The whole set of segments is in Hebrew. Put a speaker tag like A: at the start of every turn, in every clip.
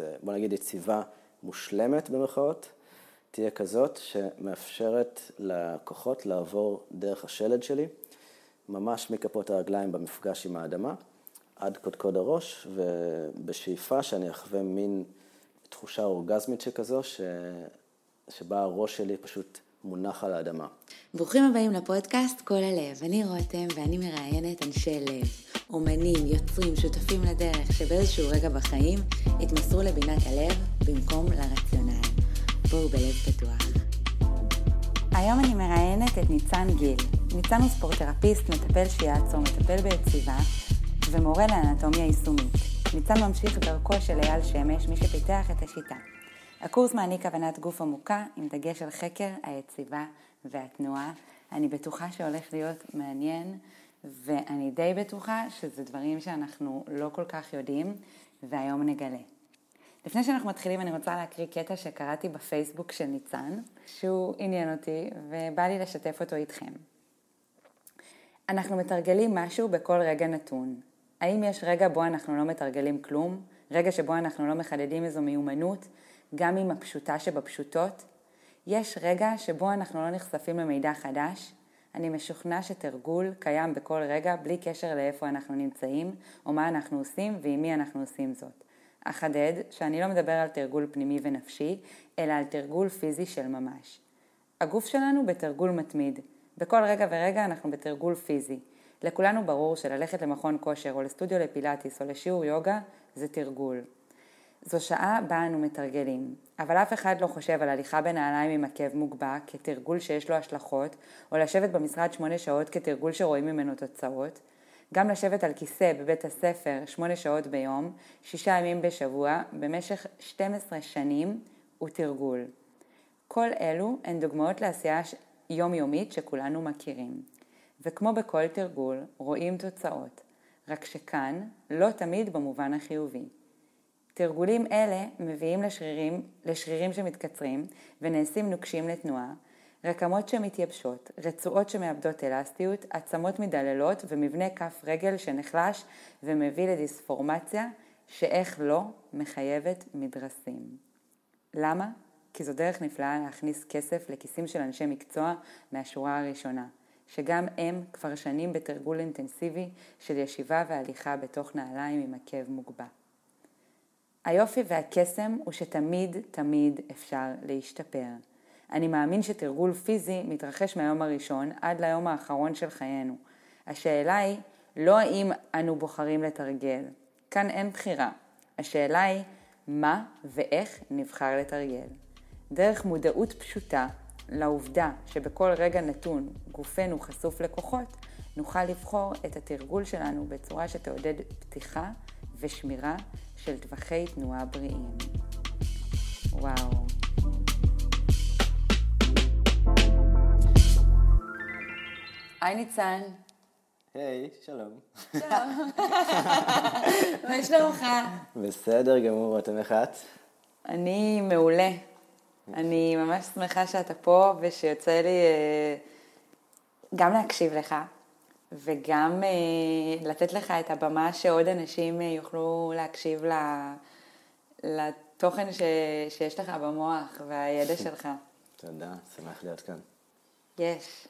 A: אה, בוא נגיד יציבה מושלמת במרכאות, תהיה כזאת שמאפשרת לכוחות לעבור דרך השלד שלי, ממש מכפות הרגליים במפגש עם האדמה, עד קודקוד הראש, ובשאיפה שאני אחווה מין תחושה אורגזמית שכזו, ש... שבה הראש שלי פשוט מונח על האדמה.
B: ברוכים הבאים לפודקאסט כל הלב. אני רותם ואני מראיינת אנשי לב, אומנים, יוצרים, שותפים לדרך, שבאיזשהו רגע בחיים התמסרו לבינת הלב במקום לרציונל. בואו בלב פתוח. היום אני מראיינת את ניצן גיל. ניצן הוא ספורטרפיסט, מטפל שיאצו, מטפל ביציבה ומורה לאנטומיה יישומית. ניצן ממשיך דרכו של אייל שמש, מי שפיתח את השיטה. הקורס מעניק הבנת גוף עמוקה עם דגש על חקר, היציבה והתנועה. אני בטוחה שהולך להיות מעניין, ואני די בטוחה שזה דברים שאנחנו לא כל כך יודעים, והיום נגלה. לפני שאנחנו מתחילים אני רוצה להקריא קטע שקראתי בפייסבוק של ניצן, שהוא עניין אותי ובא לי לשתף אותו איתכם. אנחנו מתרגלים משהו בכל רגע נתון. האם יש רגע בו אנחנו לא מתרגלים כלום? רגע שבו אנחנו לא מחדדים איזו מיומנות, גם עם הפשוטה שבפשוטות? יש רגע שבו אנחנו לא נחשפים למידע חדש? אני משוכנע שתרגול קיים בכל רגע בלי קשר לאיפה אנחנו נמצאים או מה אנחנו עושים ועם מי אנחנו עושים זאת. אחדד שאני לא מדבר על תרגול פנימי ונפשי, אלא על תרגול פיזי של ממש. הגוף שלנו בתרגול מתמיד. בכל רגע ורגע אנחנו בתרגול פיזי. לכולנו ברור שללכת למכון כושר או לסטודיו לפילאטיס או לשיעור יוגה זה תרגול. זו שעה בה אנו מתרגלים, אבל אף אחד לא חושב על הליכה בנעליים עם עקב מוגבע כתרגול שיש לו השלכות, או לשבת במשרד שמונה שעות כתרגול שרואים ממנו תוצאות, גם לשבת על כיסא בבית הספר שמונה שעות ביום, שישה ימים בשבוע, במשך 12 שנים, הוא תרגול. כל אלו הן דוגמאות לעשייה יומיומית שכולנו מכירים. וכמו בכל תרגול, רואים תוצאות, רק שכאן לא תמיד במובן החיובי. תרגולים אלה מביאים לשרירים, לשרירים שמתקצרים ונעשים נוקשים לתנועה, רקמות שמתייבשות, רצועות שמאבדות אלסטיות, עצמות מדללות ומבנה כף רגל שנחלש ומביא לדיספורמציה שאיך לא מחייבת מדרסים. למה? כי זו דרך נפלאה להכניס כסף לכיסים של אנשי מקצוע מהשורה הראשונה, שגם הם כבר שנים בתרגול אינטנסיבי של ישיבה והליכה בתוך נעליים עם עקב מוגבע. היופי והקסם הוא שתמיד תמיד אפשר להשתפר. אני מאמין שתרגול פיזי מתרחש מהיום הראשון עד ליום האחרון של חיינו. השאלה היא לא האם אנו בוחרים לתרגל. כאן אין בחירה. השאלה היא מה ואיך נבחר לתרגל. דרך מודעות פשוטה לעובדה שבכל רגע נתון גופנו חשוף לכוחות, נוכל לבחור את התרגול שלנו בצורה שתעודד פתיחה ושמירה של טווחי תנועה בריאים. וואו. היי ניצן.
A: היי, שלום.
B: שלום. מה שלומך?
A: בסדר גמור, אתם איך את?
B: אני מעולה. אני ממש שמחה שאתה פה ושיוצא לי אה, גם להקשיב לך וגם אה, לתת לך את הבמה שעוד אנשים אה, יוכלו להקשיב לתוכן ש, שיש לך במוח והידע שלך.
A: תודה, שמח להיות כאן.
B: יש.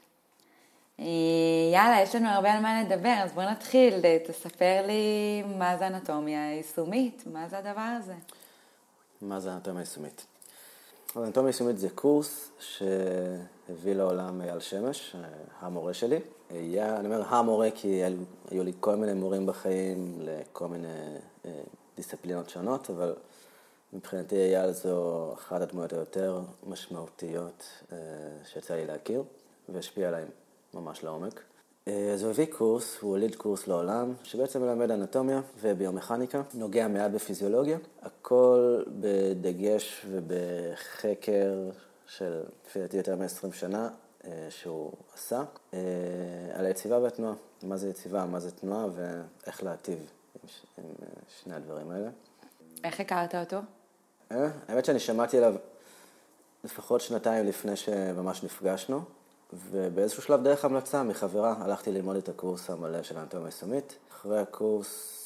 B: יאללה, יש לנו הרבה על מה לדבר, אז בוא נתחיל. תספר לי מה זה אנטומיה יישומית, מה זה הדבר הזה?
A: מה זה אנטומיה יישומית? אנטומיה יישומית זה קורס שהביא לעולם אייל שמש, המורה שלי. היה, אני אומר המורה כי היו לי כל מיני מורים בחיים לכל מיני אה, דיסציפלינות שונות, אבל מבחינתי אייל זו אחת הדמויות היותר משמעותיות אה, שיצא לי להכיר, והשפיע עליי ממש לעומק. אה, אז הוא הביא קורס, הוא הוליד קורס לעולם, שבעצם מלמד אנטומיה וביומכניקה, נוגע מעט בפיזיולוגיה, הכל בדגש ובחקר של, לפי דעתי, יותר מ-20 שנה שהוא עשה, אה, על היציבה והתנועה, מה זה יציבה, מה זה תנועה ואיך להטיב עם, עם שני הדברים האלה.
B: איך הכרת אותו?
A: האמת שאני שמעתי עליו לפחות שנתיים לפני שממש נפגשנו. ובאיזשהו שלב דרך המלצה מחברה הלכתי ללמוד את הקורס המלא של האנטומיה היישומית. אחרי הקורס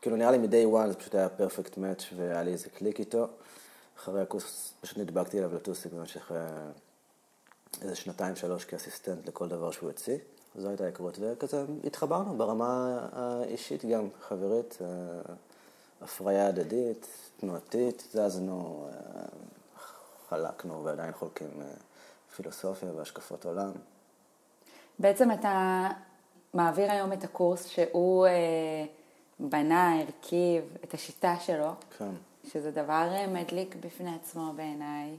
A: כאילו נראה לי מ-day one זה פשוט היה פרפקט מאץ' והיה לי איזה קליק איתו. אחרי הקורס פשוט נדבקתי אליו לטוסיק במשך אה, איזה שנתיים, שלוש כאסיסטנט לכל דבר שהוא הוציא. זו הייתה ההיכרות, וכזה התחברנו ברמה האישית גם, חברית, אה, הפריה הדדית, תנועתית, זזנו, אה, חלקנו ועדיין חולקים פילוסופיה והשקפות עולם.
B: בעצם אתה מעביר היום את הקורס שהוא אה, בנה, הרכיב, את השיטה שלו.
A: כן.
B: שזה דבר אה, מדליק בפני עצמו בעיניי.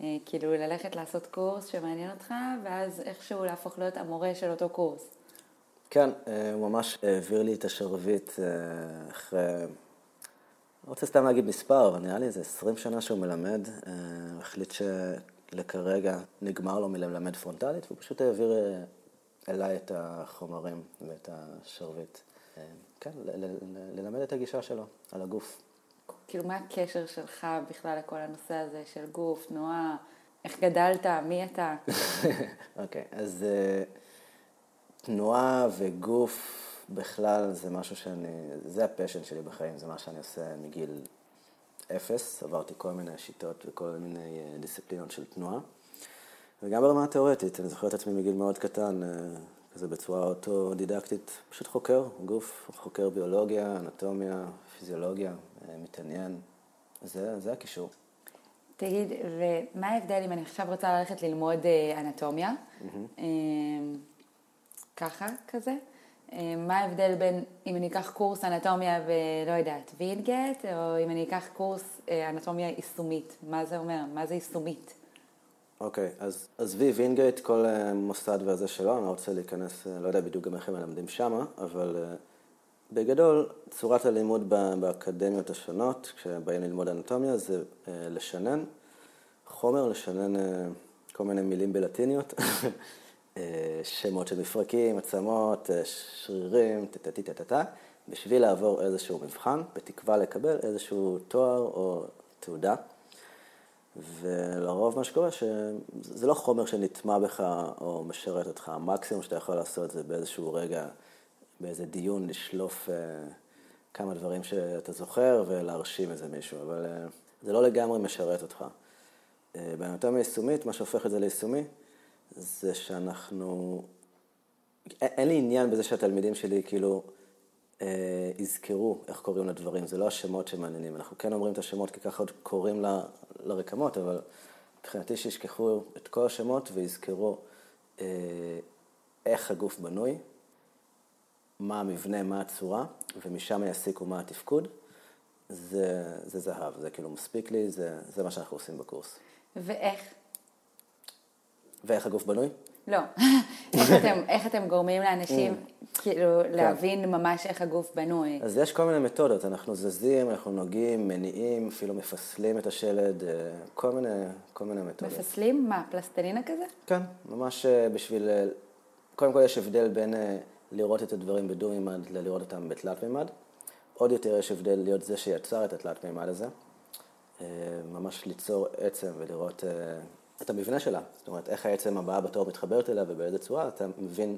B: אה, כאילו ללכת לעשות קורס שמעניין אותך, ואז איכשהו להפוך להיות המורה של אותו קורס.
A: כן, אה, הוא ממש העביר לי את השרביט אחרי, לא רוצה סתם להגיד מספר, אבל נראה לי איזה 20 שנה שהוא מלמד. הוא החליט שלכרגע נגמר לו מללמד פרונטלית, והוא פשוט העביר אליי את החומרים ואת השרביט. כן, ללמד את הגישה שלו על הגוף.
B: כאילו, מה הקשר שלך בכלל לכל הנושא הזה של גוף, תנועה, איך גדלת, מי אתה?
A: אוקיי, okay, אז uh, תנועה וגוף בכלל זה משהו שאני, זה הפשן שלי בחיים, זה מה שאני עושה מגיל אפס, עברתי כל מיני שיטות וכל מיני uh, דיסציפלינות של תנועה. וגם ברמה התיאורטית, אני זוכר את עצמי מגיל מאוד קטן, uh, כזה בצורה אוטודידקטית, פשוט חוקר גוף, חוקר ביולוגיה, אנטומיה, פיזיולוגיה, אה, מתעניין. זה, זה הקישור.
B: תגיד, ומה ההבדל אם אני עכשיו רוצה ללכת ללמוד אה, אנטומיה, mm-hmm. ככה, כזה? מה ההבדל בין אם אני אקח קורס אנטומיה ולא יודעת, וינגייט, או אם אני אקח קורס אנטומיה יישומית? מה זה אומר? מה זה יישומית?
A: אוקיי, okay, אז עזבי וינגייט, כל מוסד והזה שלו, אני לא רוצה להיכנס, לא יודע בדיוק גם איך הם מלמדים שמה, אבל בגדול, צורת הלימוד באקדמיות השונות, כשבאים ללמוד אנטומיה, זה אה, לשנן חומר, לשנן אה, כל מיני מילים בלטיניות, אה, שמות של מפרקים, עצמות, שרירים, טטטטטטה, בשביל לעבור איזשהו מבחן, בתקווה לקבל איזשהו תואר או תעודה. ולרוב מה שקורה, שזה לא חומר שנטמע בך או משרת אותך, המקסימום שאתה יכול לעשות זה באיזשהו רגע באיזה דיון לשלוף uh, כמה דברים שאתה זוכר ולהרשים איזה מישהו, אבל uh, זה לא לגמרי משרת אותך. באנטומיה יישומית, מה שהופך את זה ליישומי, זה שאנחנו... אין לי עניין בזה שהתלמידים שלי כאילו אה, יזכרו איך קוראים לדברים, זה לא השמות שמעניינים. אנחנו כן אומרים את השמות כי ככה עוד קוראים ל, לרקמות, אבל מבחינתי שישכחו את כל השמות ויזכרו אה, איך הגוף בנוי, מה המבנה, מה הצורה, ומשם יסיקו מה התפקוד, זה, זה זהב, זה כאילו מספיק לי, זה, זה מה שאנחנו עושים בקורס.
B: ואיך?
A: ואיך הגוף בנוי?
B: לא. איך, אתם, איך אתם גורמים לאנשים mm. כאילו כן. להבין ממש איך הגוף בנוי?
A: אז יש כל מיני מתודות, אנחנו זזים, אנחנו נוגעים, מניעים, אפילו מפסלים את השלד, אה, כל מיני, כל מיני מתודות.
B: מפסלים? מה, פלסטלינה כזה?
A: כן, ממש אה, בשביל... אה, קודם כל יש הבדל בין לראות את הדברים בדו-מימד ללראות אותם בתלת-מימד. עוד יותר יש הבדל להיות זה שיצר את התלת-מימד הזה. אה, ממש ליצור עצם ולראות אה, את המבנה שלה. זאת אומרת, איך העצם הבאה בתור מתחברת אליה ובאיזה צורה, אתה מבין,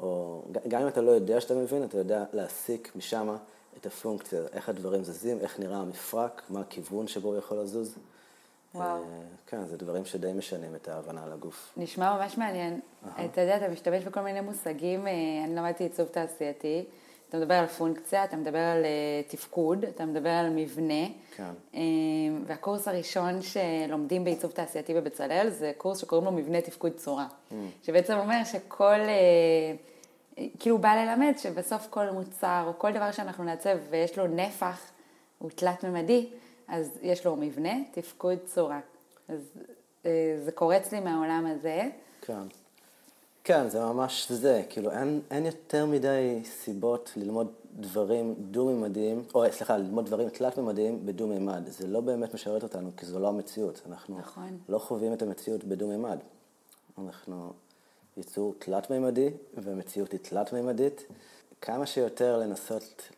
A: או גם אם אתה לא יודע שאתה מבין, אתה יודע להסיק משם את הפונקציה, איך הדברים זזים, איך נראה המפרק, מה הכיוון שבו הוא יכול לזוז.
B: וואו.
A: כן, זה דברים שדי משנים את ההבנה על הגוף.
B: נשמע ממש מעניין. אתה יודע, אתה משתמש בכל מיני מושגים, אה, אני למדתי עיצוב תעשייתי, אתה מדבר על פונקציה, אתה מדבר על אה, תפקוד, אתה מדבר על מבנה.
A: כן.
B: אה, והקורס הראשון שלומדים בעיצוב תעשייתי בבצלאל, זה קורס שקוראים לו מבנה תפקוד צורה. Mm. שבעצם אומר שכל, כאילו בא ללמד שבסוף כל מוצר או כל דבר שאנחנו נעצב ויש לו נפח, הוא תלת-ממדי, אז יש לו מבנה, תפקוד, צורה. אז אה, זה קורץ לי מהעולם הזה.
A: כן. כן, זה ממש זה, כאילו אין, אין יותר מדי סיבות ללמוד דברים דו-ממדיים, או סליחה, ללמוד דברים תלת-ממדיים בדו-ממד. זה לא באמת משרת אותנו, כי זו לא המציאות. אנחנו
B: נכון.
A: לא חווים את המציאות בדו-ממד. אנחנו יצור תלת-ממדי, והמציאות היא תלת-ממדית. כמה שיותר לנסות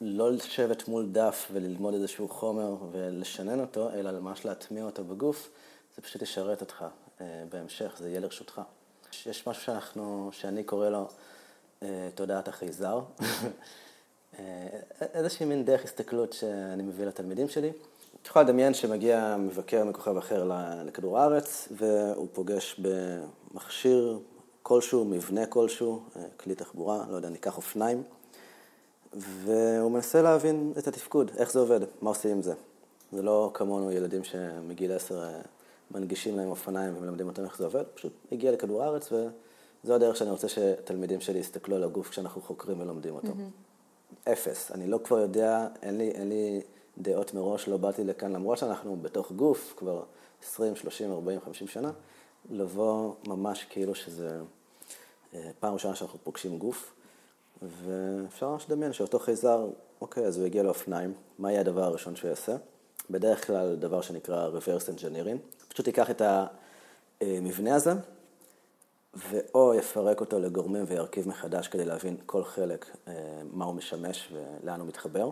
A: לא לשבת מול דף וללמוד איזשהו חומר ולשנן אותו, אלא ממש להטמיע אותו בגוף, זה פשוט ישרת אותך אה, בהמשך, זה יהיה לרשותך. יש משהו שאנחנו, שאני קורא לו אה, תודעת החייזר. אה, איזושהי מין דרך הסתכלות שאני מביא לתלמידים שלי. את יכולה לדמיין שמגיע מבקר מכוכב אחר לכדור הארץ, והוא פוגש במכשיר כלשהו, מבנה כלשהו, כלי תחבורה, לא יודע, ניקח אופניים, והוא מנסה להבין את התפקוד, איך זה עובד, מה עושים עם זה. זה לא כמונו ילדים שמגיל עשר אה, מנגישים להם אופניים ומלמדים אותם איך זה עובד, פשוט הגיע לכדור הארץ וזו הדרך שאני רוצה שתלמידים שלי יסתכלו על הגוף כשאנחנו חוקרים ולומדים אותו. Mm-hmm. אפס. אני לא כבר יודע, אין לי, אין לי דעות מראש, לא באתי לכאן, למרות שאנחנו בתוך גוף כבר 20, 30, 40, 50 שנה, לבוא ממש כאילו שזה אה, פעם ראשונה שאנחנו פוגשים גוף, ואפשר ממש לדמיין שאותו חייזר, אוקיי, אז הוא יגיע לאופניים, מה יהיה הדבר הראשון שהוא יעשה? בדרך כלל דבר שנקרא reverse engineering, פשוט ייקח את המבנה הזה, ואו יפרק אותו לגורמים וירכיב מחדש כדי להבין כל חלק, אה, מה הוא משמש ולאן הוא מתחבר.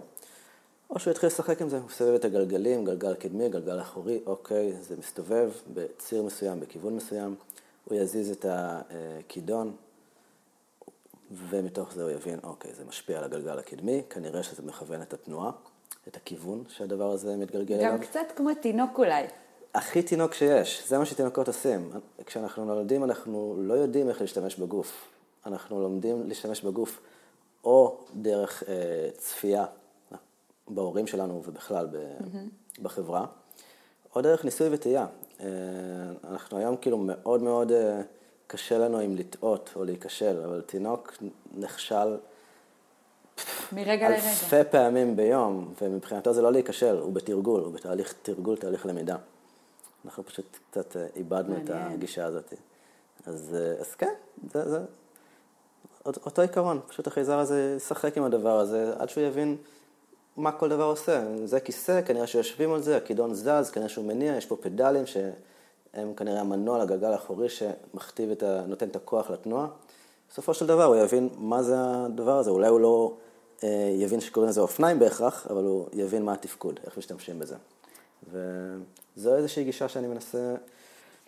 A: או שהוא יתחיל לשחק עם זה, הוא יסובב את הגלגלים, גלגל קדמי, גלגל אחורי, אוקיי, זה מסתובב בציר מסוים, בכיוון מסוים, הוא יזיז את הכידון, ומתוך זה הוא יבין, אוקיי, זה משפיע על הגלגל הקדמי, כנראה שזה מכוון את התנועה, את הכיוון שהדבר הזה מתגלגל אליו.
B: גם קצת כמו תינוק אולי.
A: הכי תינוק שיש, זה מה שתינוקות עושים. כשאנחנו נולדים אנחנו לא יודעים איך להשתמש בגוף. אנחנו לומדים להשתמש בגוף או דרך אה, צפייה בהורים שלנו ובכלל mm-hmm. בחברה, או דרך ניסוי וטעייה. אה, אנחנו היום כאילו מאוד מאוד אה, קשה לנו עם לטעות או להיכשל, אבל תינוק נכשל
B: מרגע לרגע.
A: אלפי פעמים ביום, ומבחינתו זה לא להיכשל, הוא בתרגול, הוא בתהליך תרגול, תהליך למידה. אנחנו פשוט קצת אה, איבדנו את הגישה הזאת. אז, אז כן, זה, זה אותו עיקרון, פשוט החייזר הזה ישחק עם הדבר הזה עד שהוא יבין מה כל דבר עושה. זה כיסא, כנראה שיושבים על זה, הכידון זז, כנראה שהוא מניע, יש פה פדלים שהם כנראה המנוע לגלגל האחורי שמכתיב את ה... נותן את הכוח לתנועה. בסופו של דבר הוא יבין מה זה הדבר הזה, אולי הוא לא אה, יבין שקוראים לזה אופניים בהכרח, אבל הוא יבין מה התפקוד, איך משתמשים בזה. וזו איזושהי גישה שאני מנסה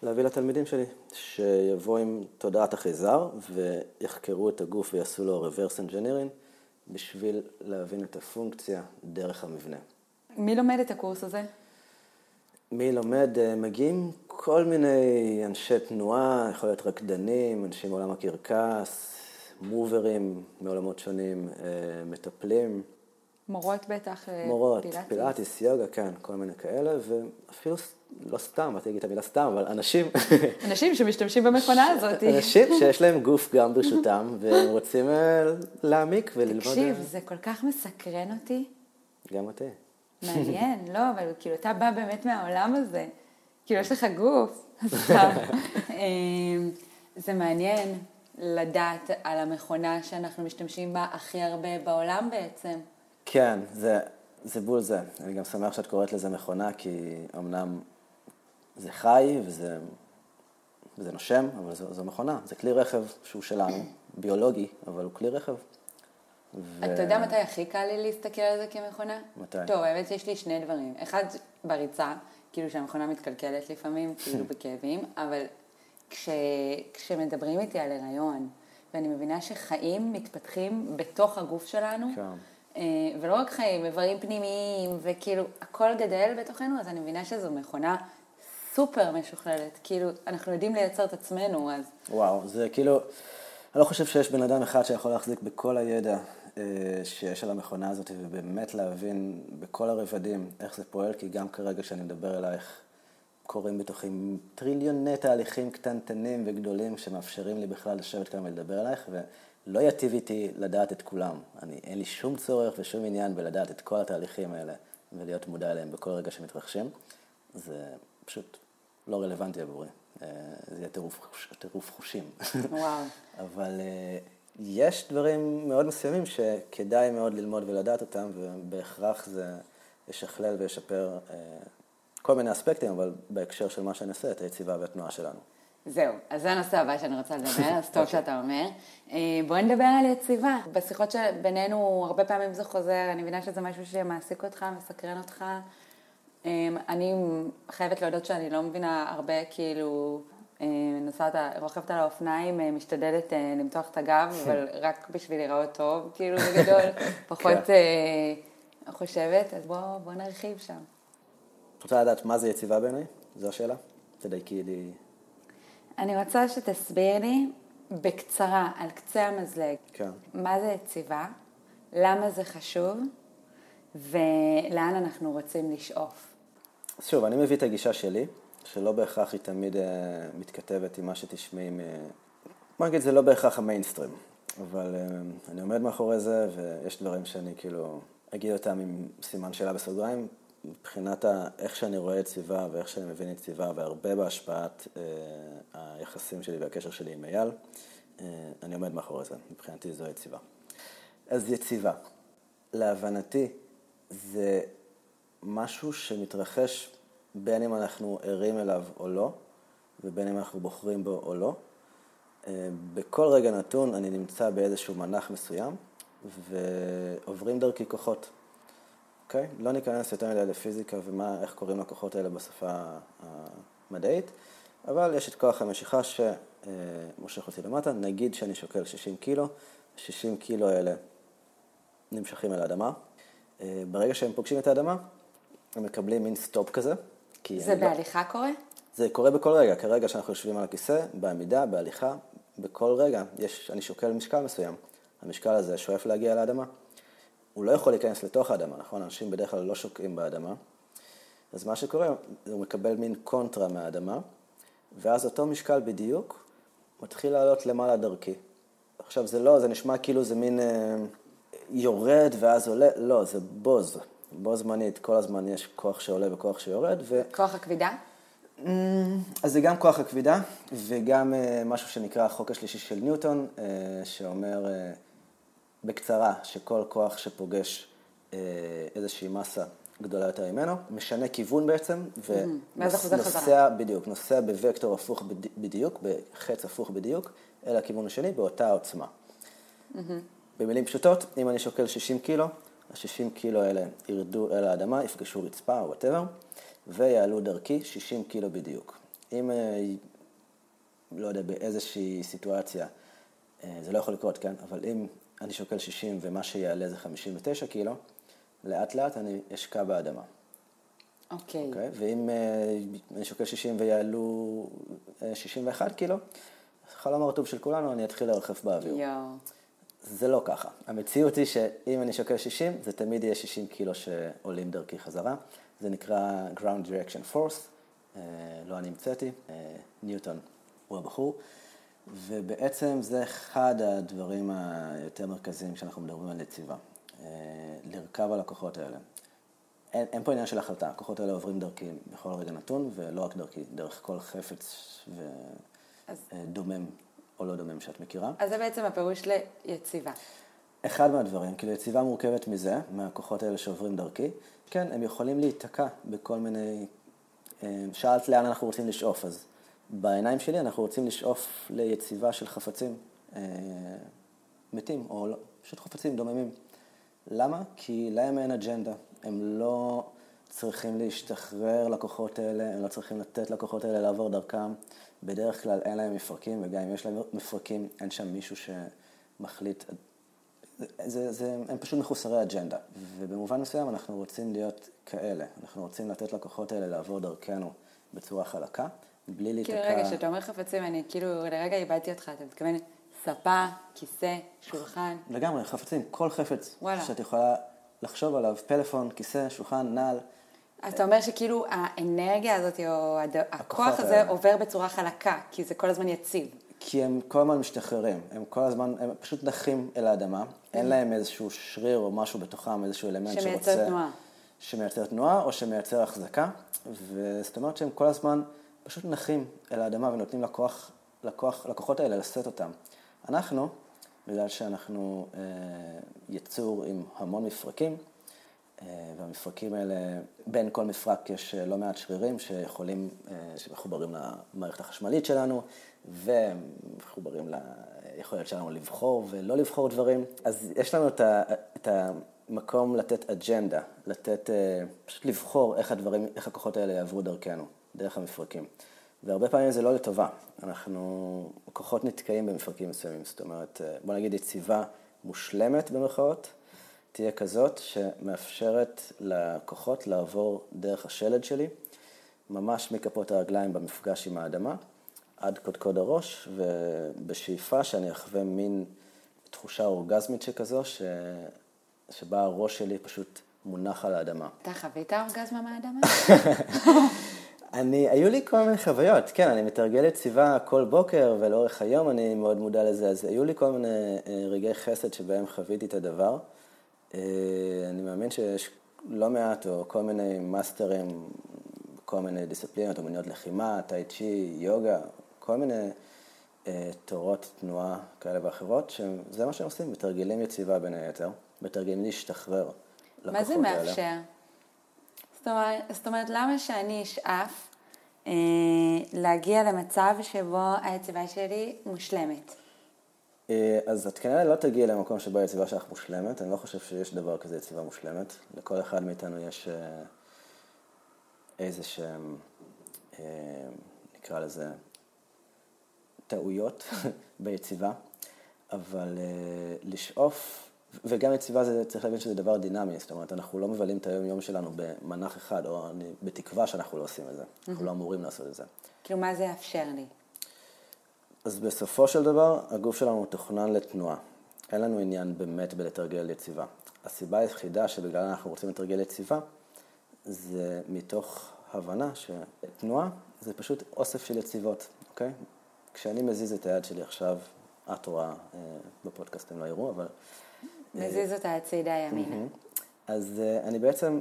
A: להביא לתלמידים שלי, שיבואו עם תודעת החייזר ויחקרו את הגוף ויעשו לו reverse engineering. בשביל להבין את הפונקציה דרך המבנה.
B: מי לומד את הקורס הזה?
A: מי לומד? אה, מגיעים כל מיני אנשי תנועה, יכול להיות רקדנים, אנשים מעולם הקרקס, מוברים מעולמות שונים, אה, מטפלים.
B: מורות בטח,
A: אה, מורות, פילאטיס. פילאטיס, יוגה, כן, כל מיני כאלה, ואפילו, לא סתם, באתי להגיד את המילה סתם, אבל אנשים...
B: אנשים שמשתמשים במכונה הזאת.
A: אנשים שיש להם גוף גם ברשותם, והם רוצים להעמיק וללמוד...
B: תקשיב, זה כל כך מסקרן אותי.
A: גם אותי.
B: מעניין, לא, אבל כאילו, אתה בא באמת מהעולם הזה. כאילו, יש לך גוף. אמ, זה מעניין לדעת על המכונה שאנחנו משתמשים בה הכי הרבה בעולם בעצם.
A: כן, זה, זה בול זה. אני גם שמח שאת קוראת לזה מכונה, כי אמנם זה חי וזה, וזה נושם, אבל זו, זו מכונה. זה כלי רכב שהוא שלנו, ביולוגי, אבל הוא כלי רכב.
B: ו... אתה יודע מתי הכי קל לי להסתכל על זה כמכונה?
A: מתי?
B: טוב, האמת שיש לי שני דברים. אחד, בריצה, כאילו שהמכונה מתקלקלת לפעמים, כאילו בכאבים, אבל כש, כשמדברים איתי על הריון, ואני מבינה שחיים מתפתחים בתוך הגוף שלנו, כן. אה, ולא רק חיים, איברים פנימיים, וכאילו, הכל גדל בתוכנו, אז אני מבינה שזו מכונה סופר משוכללת. כאילו, אנחנו יודעים לייצר את עצמנו, אז...
A: וואו, זה כאילו, אני לא חושב שיש בן אדם אחד שיכול להחזיק בכל הידע אה, שיש על המכונה הזאת, ובאמת להבין בכל הרבדים איך זה פועל, כי גם כרגע כשאני מדבר אלייך, קורים בתוכי טריליוני תהליכים קטנטנים וגדולים שמאפשרים לי בכלל לשבת כאן ולדבר אלייך, לא יטיב איתי לדעת את כולם. אני, אין לי שום צורך ושום עניין בלדעת את כל התהליכים האלה ולהיות מודע אליהם בכל רגע שמתרחשים. זה פשוט לא רלוונטי עבורי. אה, זה יהיה טירוף, חושים.
B: וואו.
A: אבל אה, יש דברים מאוד מסוימים שכדאי מאוד ללמוד ולדעת אותם, ובהכרח זה ישכלל וישפר אה, כל מיני אספקטים, אבל בהקשר של מה שאני עושה, את היציבה והתנועה שלנו.
B: זהו, אז זה הנושא הבא שאני רוצה לדבר, אז טוב שאתה אומר. בואי נדבר על יציבה. בשיחות שבינינו, הרבה פעמים זה חוזר, אני מבינה שזה משהו שמעסיק אותך, מסקרן אותך. אה, אני חייבת להודות שאני לא מבינה הרבה, כאילו, אה, נוסעת, רוכבת על האופניים, אה, משתדלת אה, למתוח את הגב, אבל רק בשביל להיראות טוב, כאילו בגדול, פחות
A: כן.
B: אה, חושבת, אז בוא, בוא נרחיב שם.
A: את רוצה לדעת מה זה יציבה בעיניי? זו השאלה? תדייקי לי.
B: אני רוצה שתסביר לי בקצרה, על קצה המזלג,
A: כן.
B: מה זה יציבה, למה זה חשוב, ולאן אנחנו רוצים לשאוף.
A: שוב, אני מביא את הגישה שלי, שלא בהכרח היא תמיד uh, מתכתבת עם מה שתשמעי מ... בוא נגיד, זה לא בהכרח המיינסטרים, אבל uh, אני עומד מאחורי זה, ויש דברים שאני כאילו אגיד אותם עם סימן שאלה בסוגריים, מבחינת ה... איך שאני רואה יציבה ואיך שאני מבין יציבה, והרבה בהשפעת uh, היחסים שלי והקשר שלי עם אייל, uh, אני עומד מאחורי זה, מבחינתי זו יציבה. אז יציבה, להבנתי, זה משהו שמתרחש בין אם אנחנו ערים אליו או לא, ובין אם אנחנו בוחרים בו או לא. אה, בכל רגע נתון אני נמצא באיזשהו מנח מסוים, ועוברים דרכי כוחות. אוקיי? לא ניכנס יותר מדי לפיזיקה ואיך קוראים לכוחות האלה בשפה המדעית, אבל יש את כוח המשיכה שמושך אותי למטה. נגיד שאני שוקל 60 קילו, 60 קילו האלה נמשכים אל האדמה. אה, ברגע שהם פוגשים את האדמה, הם מקבלים מין סטופ כזה.
B: זה
A: אני לא-
B: בהליכה קורה?
A: זה קורה בכל רגע, כרגע שאנחנו יושבים על הכיסא, בעמידה, בהליכה, בכל רגע יש, אני שוקל משקל מסוים. המשקל הזה שואף להגיע לאדמה. הוא לא יכול להיכנס לתוך האדמה, נכון? אנשים בדרך כלל לא שוקעים באדמה. אז מה שקורה, הוא מקבל מין קונטרה מהאדמה, ואז אותו משקל בדיוק מתחיל לעלות למעלה דרכי. עכשיו זה לא, זה נשמע כאילו זה מין אה, יורד ואז עולה, לא, זה בוז. בו זמנית, כל הזמן יש כוח שעולה וכוח שיורד. ו...
B: כוח הכבידה?
A: אז זה גם כוח הכבידה, וגם uh, משהו שנקרא החוק השלישי של ניוטון, uh, שאומר uh, בקצרה שכל כוח שפוגש איזושהי מסה גדולה יותר ממנו, משנה כיוון בעצם. ונוסע, בדיוק, נוסע בוקטור הפוך בד- בדיוק, בחץ הפוך בדיוק, אל הכיוון השני באותה עוצמה. במילים פשוטות, אם אני שוקל 60 קילו, ה-60 קילו האלה ירדו אל האדמה, יפגשו רצפה או whatever, ויעלו דרכי 60 קילו בדיוק. אם, אה, לא יודע, באיזושהי סיטואציה, אה, זה לא יכול לקרות, כן? אבל אם אני שוקל 60 ומה שיעלה זה 59 קילו, לאט לאט אני אשקע באדמה.
B: אוקיי.
A: אוקיי? ואם אה, אני שוקל 60 ויעלו אה, 61 קילו, חלום הרטוב של כולנו, אני אתחיל לרחף באוויר.
B: יואו.
A: זה לא ככה. המציאות היא שאם אני שוקל 60, זה תמיד יהיה 60 קילו שעולים דרכי חזרה. זה נקרא ground direction force, אה, לא אני המצאתי, אה, ניוטון הוא הבחור. ובעצם זה אחד הדברים היותר מרכזיים כשאנחנו מדברים על יציבה. אה, לרכב על הכוחות האלה. אין, אין פה עניין של החלטה, הכוחות האלה עוברים דרכי בכל רגע נתון, ולא רק דרכי, דרך כל חפץ
B: אז-
A: ודומם או לא דומם שאת מכירה.
B: אז זה בעצם הפירוש ליציבה.
A: אחד מהדברים, כאילו יציבה מורכבת מזה, מהכוחות האלה שעוברים דרכי, כן, הם יכולים להיתקע בכל מיני... אה, שאלת לאן אנחנו רוצים לשאוף, אז בעיניים שלי אנחנו רוצים לשאוף ליציבה של חפצים אה, מתים, או לא, פשוט חפצים דוממים. למה? כי להם אין אג'נדה, הם לא צריכים להשתחרר לכוחות האלה, הם לא צריכים לתת לכוחות האלה לעבור דרכם. בדרך כלל אין להם מפרקים, וגם אם יש להם מפרקים, אין שם מישהו שמחליט זה, זה, הם פשוט מחוסרי אג'נדה, ובמובן מסוים אנחנו רוצים להיות כאלה, אנחנו רוצים לתת לכוחות האלה לעבור דרכנו בצורה חלקה, בלי להיתקע...
B: כאילו, רגע, כשאתה אומר חפצים, אני כאילו, לרגע איבדתי אותך, אתה מתכוון ספה, כיסא, שולחן.
A: לגמרי, חפצים, כל חפץ
B: וואלה.
A: שאת יכולה לחשוב עליו, פלאפון, כיסא, שולחן, נעל,
B: אז אתה אומר שכאילו האנרגיה הזאת, או הד- הכוח הזה. עובר בצורה חלקה, כי זה כל הזמן יציב.
A: כי הם כל הזמן משתחררים, הם כל הזמן, הם פשוט נחים אל האדמה, אין להם איזשהו שריר או משהו בתוכם, איזשהו אלמנט
B: שמייצר
A: שרוצה...
B: תנועה.
A: שמייצר תנועה או שמייצר החזקה, וזאת אומרת שהם כל הזמן פשוט נחים אל האדמה ונותנים לכוח, לכוח, לכוחות האלה לשאת אותם. אנחנו, בגלל שאנחנו אה, יצור עם המון מפרקים, והמפרקים האלה, בין כל מפרק יש אה, לא מעט שרירים שיכולים, אה, שמחוברים למערכת החשמלית שלנו, ומחוברים ליכולת שלנו לבחור ולא לבחור דברים. אז יש לנו את, ה, את המקום לתת אג'נדה, לתת, אה, פשוט לבחור איך הדברים, איך הכוחות האלה יעברו דרכנו, דרך המפרקים. והרבה פעמים זה לא לטובה. אנחנו, כוחות נתקעים במפרקים מסוימים. זאת אומרת, בוא נגיד יציבה מושלמת במרכאות, תהיה כזאת שמאפשרת לכוחות לעבור דרך השלד שלי, ממש מכפות הרגליים במפגש עם האדמה, עד קודקוד הראש, ובשאיפה שאני אחווה מין תחושה אורגזמית שכזו, ש... שבה הראש שלי פשוט מונח על האדמה.
B: אתה חווית אורגזמה מהאדמה?
A: אני, היו לי כל מיני חוויות, כן, אני מתרגל יציבה כל בוקר, ולאורך היום אני מאוד מודע לזה, אז היו לי כל מיני אה, רגעי חסד שבהם חוויתי את הדבר. אה, אני מאמין שיש לא מעט, או כל מיני מאסטרים, כל מיני דיסציפלינות, אמניות לחימה, טאי צ'י, יוגה, כל מיני אה, תורות תנועה כאלה ואחרות, שזה מה שהם עושים, מתרגלים יציבה בין היתר, מתרגלים להשתחרר.
B: מה זה מאפשר? האלה. זאת אומרת, זאת אומרת, למה שאני אשאף אה, להגיע למצב שבו היציבה שלי מושלמת?
A: אה, אז את כנראה לא תגיעי למקום שבו היציבה שלך מושלמת, אני לא חושב שיש דבר כזה יציבה מושלמת. לכל אחד מאיתנו יש אה, איזה שהם, אה, נקרא לזה, טעויות ביציבה, אבל לשאוף וגם יציבה זה, צריך להבין שזה דבר דינמי, זאת אומרת, אנחנו לא מבלים את היום-יום שלנו במנח אחד, או בתקווה שאנחנו לא עושים את זה. אנחנו לא אמורים לעשות את זה.
B: כאילו, מה זה יאפשר לי?
A: אז בסופו של דבר, הגוף שלנו תוכנן לתנועה. אין לנו עניין באמת בלתרגל יציבה. הסיבה היחידה שבגללה אנחנו רוצים לתרגל יציבה, זה מתוך הבנה שתנועה זה פשוט אוסף של יציבות, אוקיי? כשאני מזיז את היד שלי עכשיו, את רואה, אה, בפודקאסט הם לא יראו, אבל
B: מזיז אותה הצידה ימינה.
A: אז uh, אני בעצם,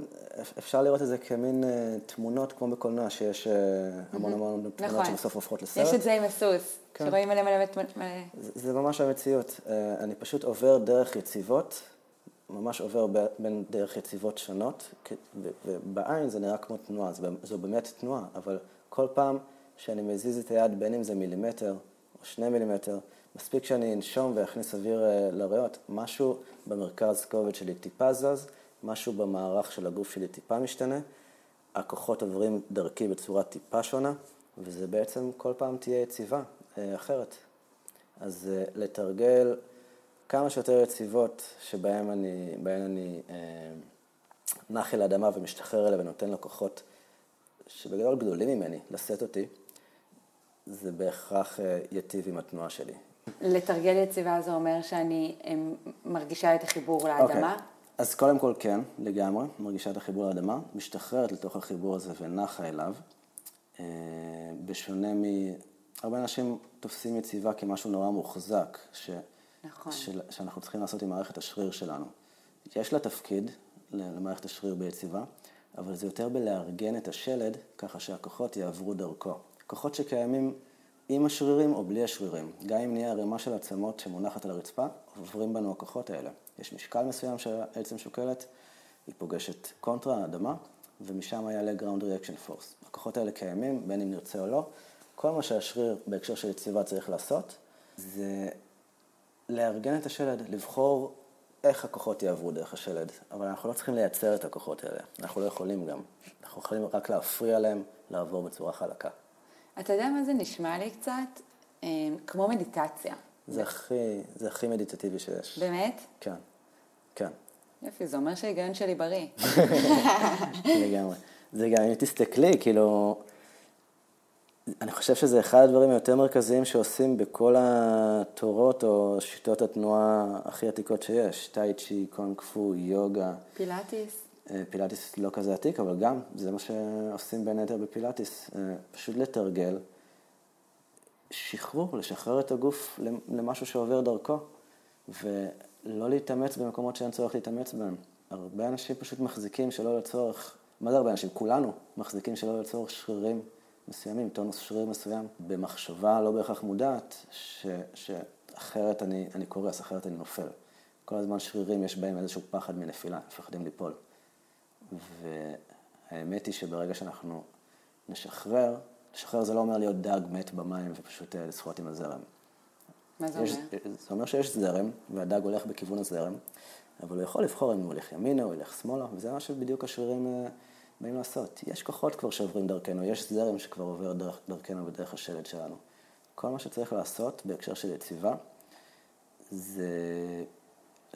A: אפשר לראות את זה כמין uh, תמונות, כמו בקולנוע, שיש uh, המון המון תמונות נכון. שבסוף הופכות לסרט.
B: יש את זה עם הסוס, כן. שרואים מלא מלא מלא.
A: זה, ממש המציאות. אני פשוט עובר דרך יציבות, ממש עובר בין דרך יציבות שונות, ובעין זה נראה כמו תנועה, זו באמת תנועה, אבל כל פעם שאני מזיז את היד, בין אם זה מילימטר או שני מילימטר, מספיק שאני אנשום ואכניס אוויר אה, לריאות, משהו במרכז כובד שלי טיפה זז, משהו במערך של הגוף שלי טיפה משתנה, הכוחות עוברים דרכי בצורה טיפה שונה, וזה בעצם כל פעם תהיה יציבה אה, אחרת. אז אה, לתרגל כמה שיותר יציבות שבהן אני, אני אה, נח אל האדמה ומשתחרר אליה ונותן לכוחות שבגדול גדולים ממני לשאת אותי, זה בהכרח ייטיב עם התנועה שלי.
B: לתרגל יציבה זה אומר שאני מרגישה את החיבור לאדמה? Okay.
A: אז קודם כל כן, לגמרי, מרגישה את החיבור לאדמה, משתחררת לתוך החיבור הזה ונחה אליו. אה, בשונה מ... הרבה אנשים תופסים יציבה כמשהו נורא מוחזק, ש... נכון. ש... שאנחנו צריכים לעשות עם מערכת השריר שלנו. יש לה תפקיד למערכת השריר ביציבה, אבל זה יותר בלארגן את השלד ככה שהכוחות יעברו דרכו. כוחות שקיימים עם השרירים או בלי השרירים. גם אם נהיה ערימה של עצמות שמונחת על הרצפה, עוברים בנו הכוחות האלה. יש משקל מסוים שהעצם שוקלת, היא פוגשת קונטרה, האדמה, ומשם יעלה ground reaction force. הכוחות האלה קיימים, בין אם נרצה או לא. כל מה שהשריר בהקשר של יציבה צריך לעשות, זה לארגן את השלד, לבחור איך הכוחות יעברו דרך השלד. אבל אנחנו לא צריכים לייצר את הכוחות האלה, אנחנו לא יכולים גם. אנחנו יכולים רק להפריע להם לעבור בצורה חלקה.
B: אתה יודע מה זה נשמע לי קצת? אה, כמו מדיטציה.
A: זה הכי, זה הכי מדיטטיבי שיש.
B: באמת?
A: כן, כן.
B: יופי, זה אומר שההיגיון שלי בריא.
A: לגמרי. זה גם, אם תסתכלי, כאילו, אני חושב שזה אחד הדברים היותר מרכזיים שעושים בכל התורות או שיטות התנועה הכי עתיקות שיש. טאי צ'י, קונג פו, יוגה.
B: פילאטיס.
A: אה, פילאטיס לא כזה עתיק, אבל גם, זה מה שעושים בין היתר בפילאטיס, אה, פשוט לתרגל שחרור, לשחרר את הגוף למשהו שעובר דרכו, ולא להתאמץ במקומות שאין צורך להתאמץ בהם. הרבה אנשים פשוט מחזיקים שלא לצורך, מה זה הרבה אנשים? כולנו מחזיקים שלא לצורך שרירים מסוימים, טונוס שריר מסוים, במחשבה לא בהכרח מודעת, ש, שאחרת אני, אני קורס, אחרת אני נופל. כל הזמן שרירים יש בהם איזשהו פחד מנפילה, מפחדים ליפול. והאמת היא שברגע שאנחנו נשחרר, לשחרר זה לא אומר להיות דג מת במים ופשוט אה, לשחות עם הזרם.
B: מה זה יש, אומר?
A: זה אומר שיש זרם, והדג הולך בכיוון הזרם, אבל הוא יכול לבחור אם הוא הולך ימינה או ילך שמאלה, וזה מה שבדיוק השרירים אה, באים לעשות. יש כוחות כבר שעוברים דרכנו, יש זרם שכבר עובר דרך, דרכנו בדרך השלד שלנו. כל מה שצריך לעשות בהקשר של יציבה, זה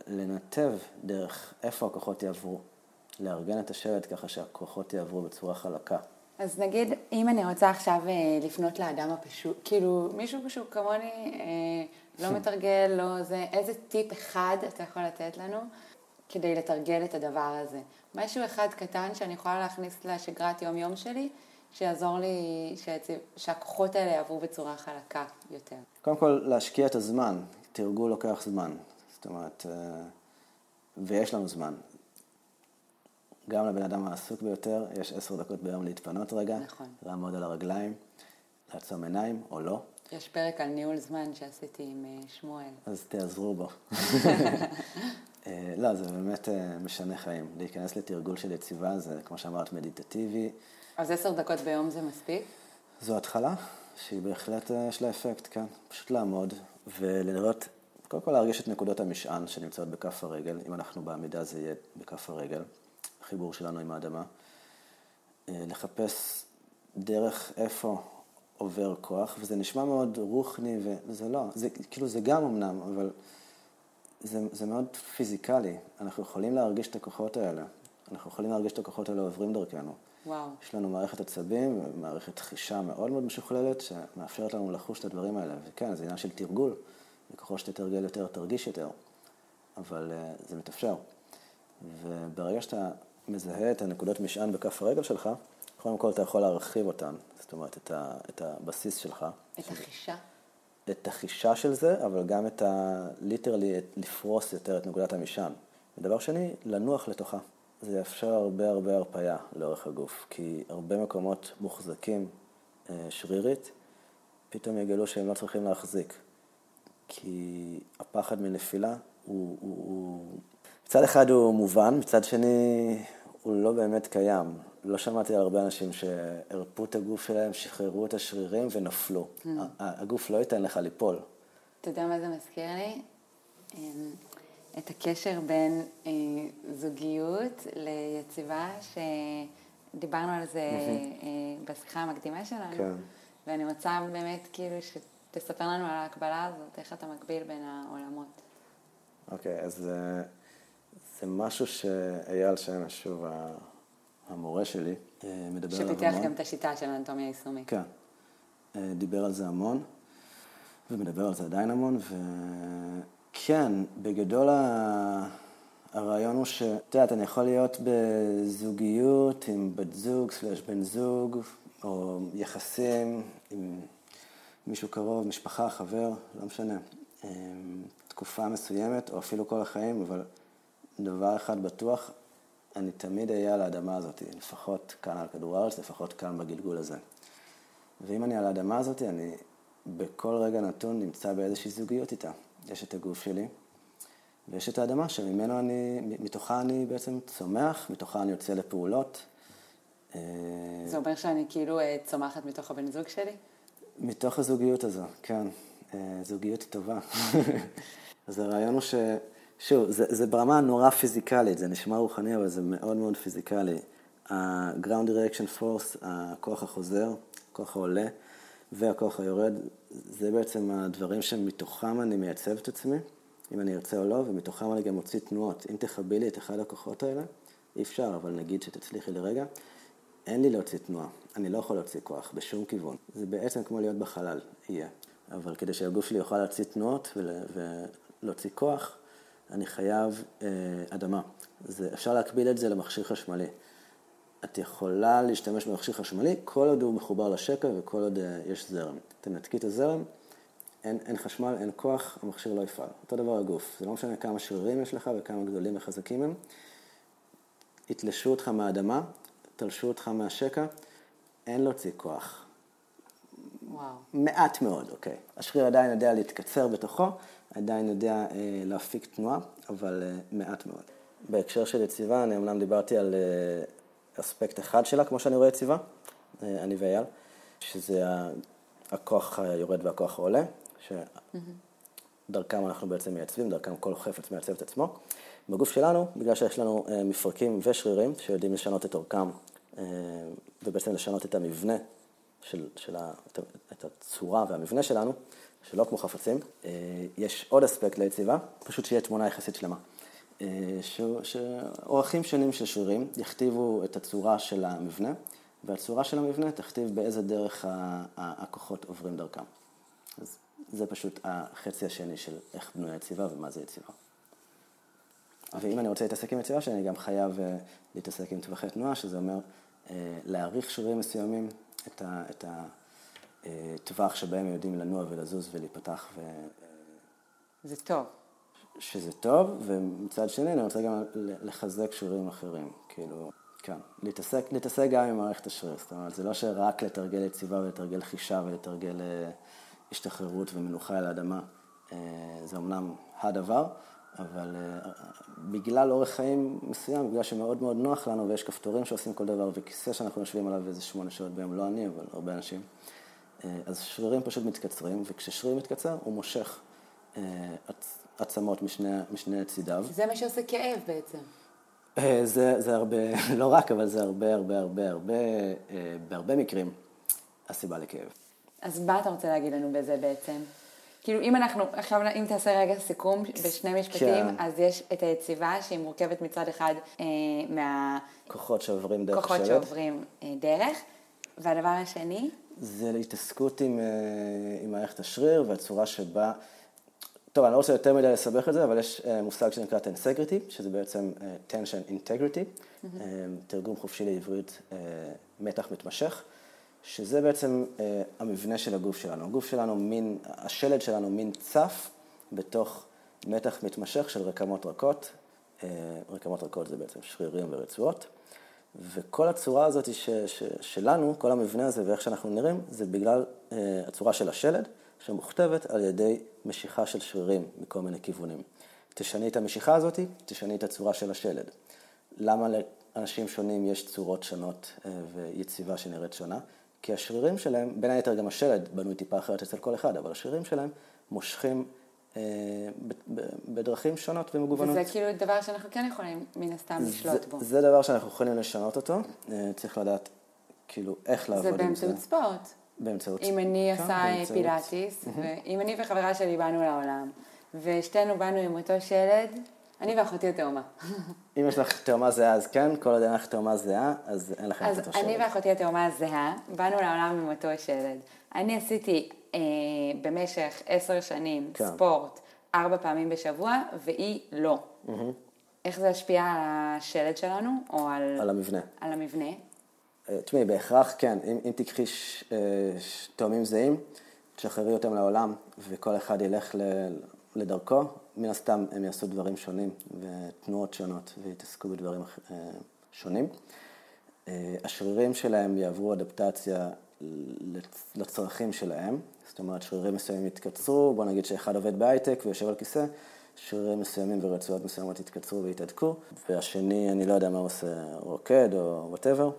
A: לנתב דרך איפה הכוחות יעברו, לארגן את השלד ככה שהכוחות יעברו בצורה חלקה.
B: אז נגיד, אם אני רוצה עכשיו אה, לפנות לאדם הפשוט, כאילו, מישהו פשוט כמוני, אה, לא מתרגל, לא זה, איזה טיפ אחד אתה יכול לתת לנו כדי לתרגל את הדבר הזה? משהו אחד קטן שאני יכולה להכניס לשגרת יום-יום שלי, שיעזור לי שהכוחות האלה יעברו בצורה חלקה יותר.
A: קודם כל, להשקיע את הזמן. תרגול לוקח זמן. זאת אומרת, אה, ויש לנו זמן. גם לבן אדם העסוק ביותר, יש עשר דקות ביום להתפנות רגע.
B: נכון.
A: לעמוד על הרגליים, לעצום עיניים, או לא.
B: יש פרק על ניהול זמן שעשיתי עם אה, שמואל.
A: אז תעזרו בו. אה, לא, זה באמת משנה חיים. להיכנס לתרגול של יציבה זה, כמו שאמרת, מדיטטיבי.
B: אז עשר דקות ביום זה מספיק?
A: זו התחלה שהיא בהחלט, יש לה אפקט, כן. פשוט לעמוד ולראות קודם כל להרגיש את נקודות המשען שנמצאות בכף הרגל, אם אנחנו בעמידה זה יהיה בכף הרגל, החיבור שלנו עם האדמה. אה, לחפש דרך איפה עובר כוח, וזה נשמע מאוד רוחני, וזה לא, זה כאילו זה גם אמנם, אבל זה, זה מאוד פיזיקלי. אנחנו יכולים להרגיש את הכוחות האלה. אנחנו יכולים להרגיש את הכוחות האלה עוברים דרכנו.
B: וואו.
A: יש לנו מערכת עצבים, מערכת חישה מאוד מאוד משוכללת, שמאפשרת לנו לחוש את הדברים האלה. וכן, זה עניין של תרגול. וככל שתתרגל יותר, תרגיש יותר, אבל uh, זה מתאפשר. וברגע שאתה מזהה את הנקודות משען בכף הרגל שלך, קודם כל אתה יכול להרחיב אותן, זאת אומרת, את, ה, את הבסיס שלך.
B: את החישה?
A: את החישה של זה, אבל גם את ה... ליטרלי, לפרוס יותר את נקודת המשען. ודבר שני, לנוח לתוכה. זה יאפשר הרבה הרבה הרפאיה לאורך הגוף, כי הרבה מקומות מוחזקים אה, שרירית, פתאום יגלו שהם לא צריכים להחזיק. כי הפחד מנפילה הוא, הוא, הוא... מצד אחד הוא מובן, מצד שני הוא לא באמת קיים. לא שמעתי על הרבה אנשים שהרפו את הגוף שלהם, שחררו את השרירים ונפלו. Mm. הגוף לא ייתן לך ליפול.
B: אתה יודע מה זה מזכיר לי? אמ, את הקשר בין אה, זוגיות ליציבה, שדיברנו על זה אה, בשיחה המקדימה שלנו. כן. ואני רוצה באמת כאילו תספר לנו על ההקבלה הזאת, איך אתה מקביל בין העולמות.
A: אוקיי, okay, אז זה, זה משהו שאייל שמש, שוב, המורה שלי, אה, מדבר עליו המון.
B: שפיתח גם את השיטה של האנטומיה היישומית.
A: כן, אה, דיבר על זה המון, ומדבר על זה עדיין המון, וכן, בגדול הרעיון הוא שאת יודעת, אני יכול להיות בזוגיות עם בת זוג, סלש בן זוג, או יחסים עם... מישהו קרוב, משפחה, חבר, לא משנה, אמ, תקופה מסוימת, או אפילו כל החיים, אבל דבר אחד בטוח, אני תמיד אהיה על האדמה הזאת, לפחות כאן על כדור הארץ, לפחות כאן בגלגול הזה. ואם אני על האדמה הזאת, אני בכל רגע נתון נמצא באיזושהי זוגיות איתה. יש את הגוף שלי, ויש את האדמה שממנו אני, מתוכה אני בעצם צומח, מתוכה אני יוצא לפעולות.
B: זה אומר שאני כאילו אה, צומחת מתוך הבן זוג שלי?
A: מתוך הזוגיות הזו, כן. אה, זוגיות טובה. אז הרעיון הוא ש... שוב, זה, זה ברמה נורא פיזיקלית, זה נשמע רוחני, אבל זה מאוד מאוד פיזיקלי. ה-ground direction force, הכוח החוזר, הכוח העולה והכוח היורד, זה בעצם הדברים שמתוכם אני מייצב את עצמי, אם אני ארצה או לא, ומתוכם אני גם מוציא תנועות. אם תחבי לי את אחד הכוחות האלה, אי אפשר, אבל נגיד שתצליחי לרגע, אין לי להוציא תנועה, אני לא יכול להוציא כוח בשום כיוון. זה בעצם כמו להיות בחלל, יהיה. אבל כדי שהגוף שלי יוכל להוציא תנועות ולהוציא כוח, אני חייב אה, אדמה. זה, אפשר להקביל את זה למכשיר חשמלי. את יכולה להשתמש במכשיר חשמלי כל עוד הוא מחובר לשקע וכל עוד אה, יש זרם. תנתקי את הזרם, אין, אין חשמל, אין כוח, המכשיר לא יפעל. אותו דבר הגוף, זה לא משנה כמה שרירים יש לך וכמה גדולים וחזקים הם. יתלשו אותך מהאדמה, תלשו אותך מהשקע, אין להוציא כוח.
B: וואו.
A: מעט מאוד, אוקיי. השריר עדיין יודע להתקצר בתוכו, עדיין יודע אה, להפיק תנועה, אבל אה, מעט מאוד. בהקשר של יציבה, אני אמנם דיברתי על אה, אספקט אחד שלה, כמו שאני רואה יציבה, אני ואייל, שזה הכוח היורד והכוח העולה, שדרכם אנחנו בעצם מייצבים, דרכם כל חפץ מייצב את עצמו. בגוף שלנו, בגלל שיש לנו מפרקים ושרירים שיודעים לשנות את אורכם ובעצם לשנות את המבנה של, של ה, את הצורה והמבנה שלנו, שלא כמו חפצים. אה, יש עוד אספקט ליציבה, פשוט שיהיה תמונה יחסית שלמה. שאורחים שונים של שרירים יכתיבו את הצורה של המבנה, והצורה של המבנה תכתיב באיזה דרך הכוחות עוברים דרכם. אז זה פשוט החצי השני של איך בנויה יציבה ומה זה יציבה. ואם אני רוצה להתעסק עם יציבה שאני גם חייב אה, להתעסק עם טווחי תנועה, שזה אומר אה, להעריך שרירים מסוימים, את, ה, את הטווח אה, שבהם הם יודעים לנוע ולזוז ולהיפתח. ו...
B: זה טוב.
A: שזה טוב, ומצד שני אני רוצה גם לחזק שרירים אחרים, כאילו, כן, להתעסק, להתעסק גם עם מערכת השריר, זאת אומרת, זה לא שרק לתרגל יציבה ולתרגל חישה ולתרגל השתחררות ומנוחה על האדמה, זה אמנם הדבר, אבל uh, בגלל אורח חיים מסוים, בגלל שמאוד מאוד נוח לנו ויש כפתורים שעושים כל דבר וכיסא שאנחנו יושבים עליו איזה שמונה שעות ביום, לא אני, אבל הרבה אנשים, uh, אז שרירים פשוט מתקצרים, וכששריר מתקצר הוא מושך uh, עצמות משני, משני צידיו.
B: זה מה שעושה כאב בעצם.
A: זה, זה הרבה, לא רק, אבל זה הרבה, הרבה, הרבה, הרבה, בהרבה מקרים הסיבה לכאב.
B: אז מה אתה רוצה להגיד לנו בזה בעצם? כאילו אם אנחנו, עכשיו אם תעשה רגע סיכום בשני משפטים, כן. אז יש את היציבה שהיא מורכבת מצד אחד אה, מה...
A: כוחות שעוברים דרך
B: כוחות שלד. שעוברים אה, דרך, והדבר השני?
A: זה להתעסקות עם, אה, עם מערכת השריר והצורה שבה... טוב, אני לא רוצה יותר מדי לסבך את זה, אבל יש אה, מושג שנקרא טנסגריטי, שזה בעצם אה, tension integrity, mm-hmm. אה, תרגום חופשי לעברית, אה, מתח מתמשך. שזה בעצם אה, המבנה של הגוף שלנו. הגוף שלנו מין, השלד שלנו מין צף בתוך מתח מתמשך של רקמות רכות. אה, רקמות רכות זה בעצם שרירים ורצועות. וכל הצורה הזאת ש, ש, שלנו, כל המבנה הזה ואיך שאנחנו נראים, זה בגלל אה, הצורה של השלד, שמוכתבת על ידי משיכה של שרירים מכל מיני כיוונים. תשני את המשיכה הזאת, תשני את הצורה של השלד. למה לאנשים שונים יש צורות שונות אה, ויציבה שנראית שונה? כי השרירים שלהם, בין היתר גם השלד בנוי טיפה אחרת אצל כל אחד, אבל השרירים שלהם מושכים אה, בדרכים שונות ומגוונות.
B: וזה כאילו דבר שאנחנו כן יכולים מן הסתם לשלוט בו.
A: זה דבר שאנחנו יכולים לשנות אותו, אה, צריך לדעת כאילו איך לעבוד עם זה.
B: זה באמצעות ספורט.
A: באמצעות
B: ספורט. אם אני כן, עושה באמצעות... פילאטיס, ואם אני וחברה שלי באנו לעולם, ושתינו באנו עם אותו שלד, אני ואחותי התאומה.
A: אם יש לך תאומה זהה, אז כן, כל עוד אין לך תאומה זהה, אז אין לכם את אותו
B: שלד. אז אני ואחותי התאומה הזהה, באנו לעולם עם אותו שלד. אני עשיתי אה, במשך עשר שנים כן. ספורט ארבע פעמים בשבוע, והיא לא. Mm-hmm. איך זה השפיע על השלד שלנו, או על...
A: על המבנה.
B: על המבנה.
A: אה, תשמעי, בהכרח כן, אם, אם תקחי אה, תאומים זהים, תשחררי אותם לעולם, וכל אחד ילך ל, לדרכו, מן הסתם הם יעשו דברים שונים ותנועות שונות ויתעסקו בדברים אה, שונים. אה, השרירים שלהם יעברו אדפטציה לצרכים שלהם, זאת אומרת שרירים מסוימים יתקצרו, בוא נגיד שאחד עובד בהייטק ויושב על כיסא, שרירים מסוימים ורצועות מסוימות יתקצרו ויתהדקו, והשני, אני לא יודע מה הוא עושה, רוקד או whatever.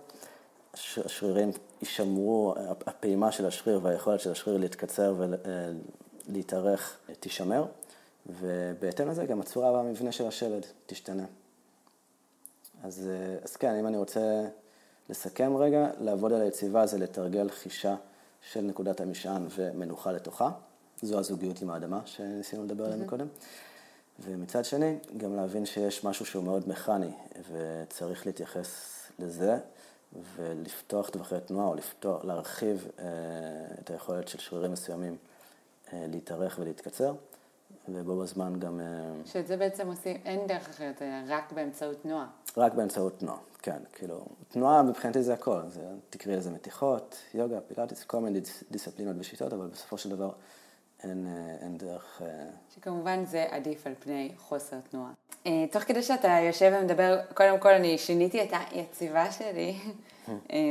A: השרירים יישמרו, הפעימה של השריר והיכולת של השריר להתקצר ולהתארך תישמר. ובהתאם לזה גם הצורה והמבנה של השלד תשתנה. אז, אה, אז כן, אם אני רוצה לסכם רגע, לעבוד על היציבה זה לתרגל חישה של נקודת המשען ומנוחה לתוכה. זו הזוגיות עם האדמה שניסינו לדבר עליה mm-hmm. קודם. ומצד שני, גם להבין שיש משהו שהוא מאוד מכני, וצריך להתייחס לזה, ולפתוח טווחי תנועה, או לפתוח, להרחיב אה, את היכולת של שרירים מסוימים אה, להתארך ולהתקצר. ובו בזמן גם... אה,
B: שאת זה בעצם עושים, אין דרך אחרת, רק באמצעות תנועה.
A: רק באמצעות תנועה, כן. כאילו, תנועה מבחינתי זה הכל. זה, תקראי לזה מתיחות, יוגה, פילאטיס, כל מיני דיסציפלינות ושיטות, אבל בסופו של דבר אין, אה, אין דרך... אה,
B: שכמובן זה עדיף על פני חוסר תנועה. תוך כדי שאתה יושב ומדבר, קודם כל אני שיניתי את היציבה שלי,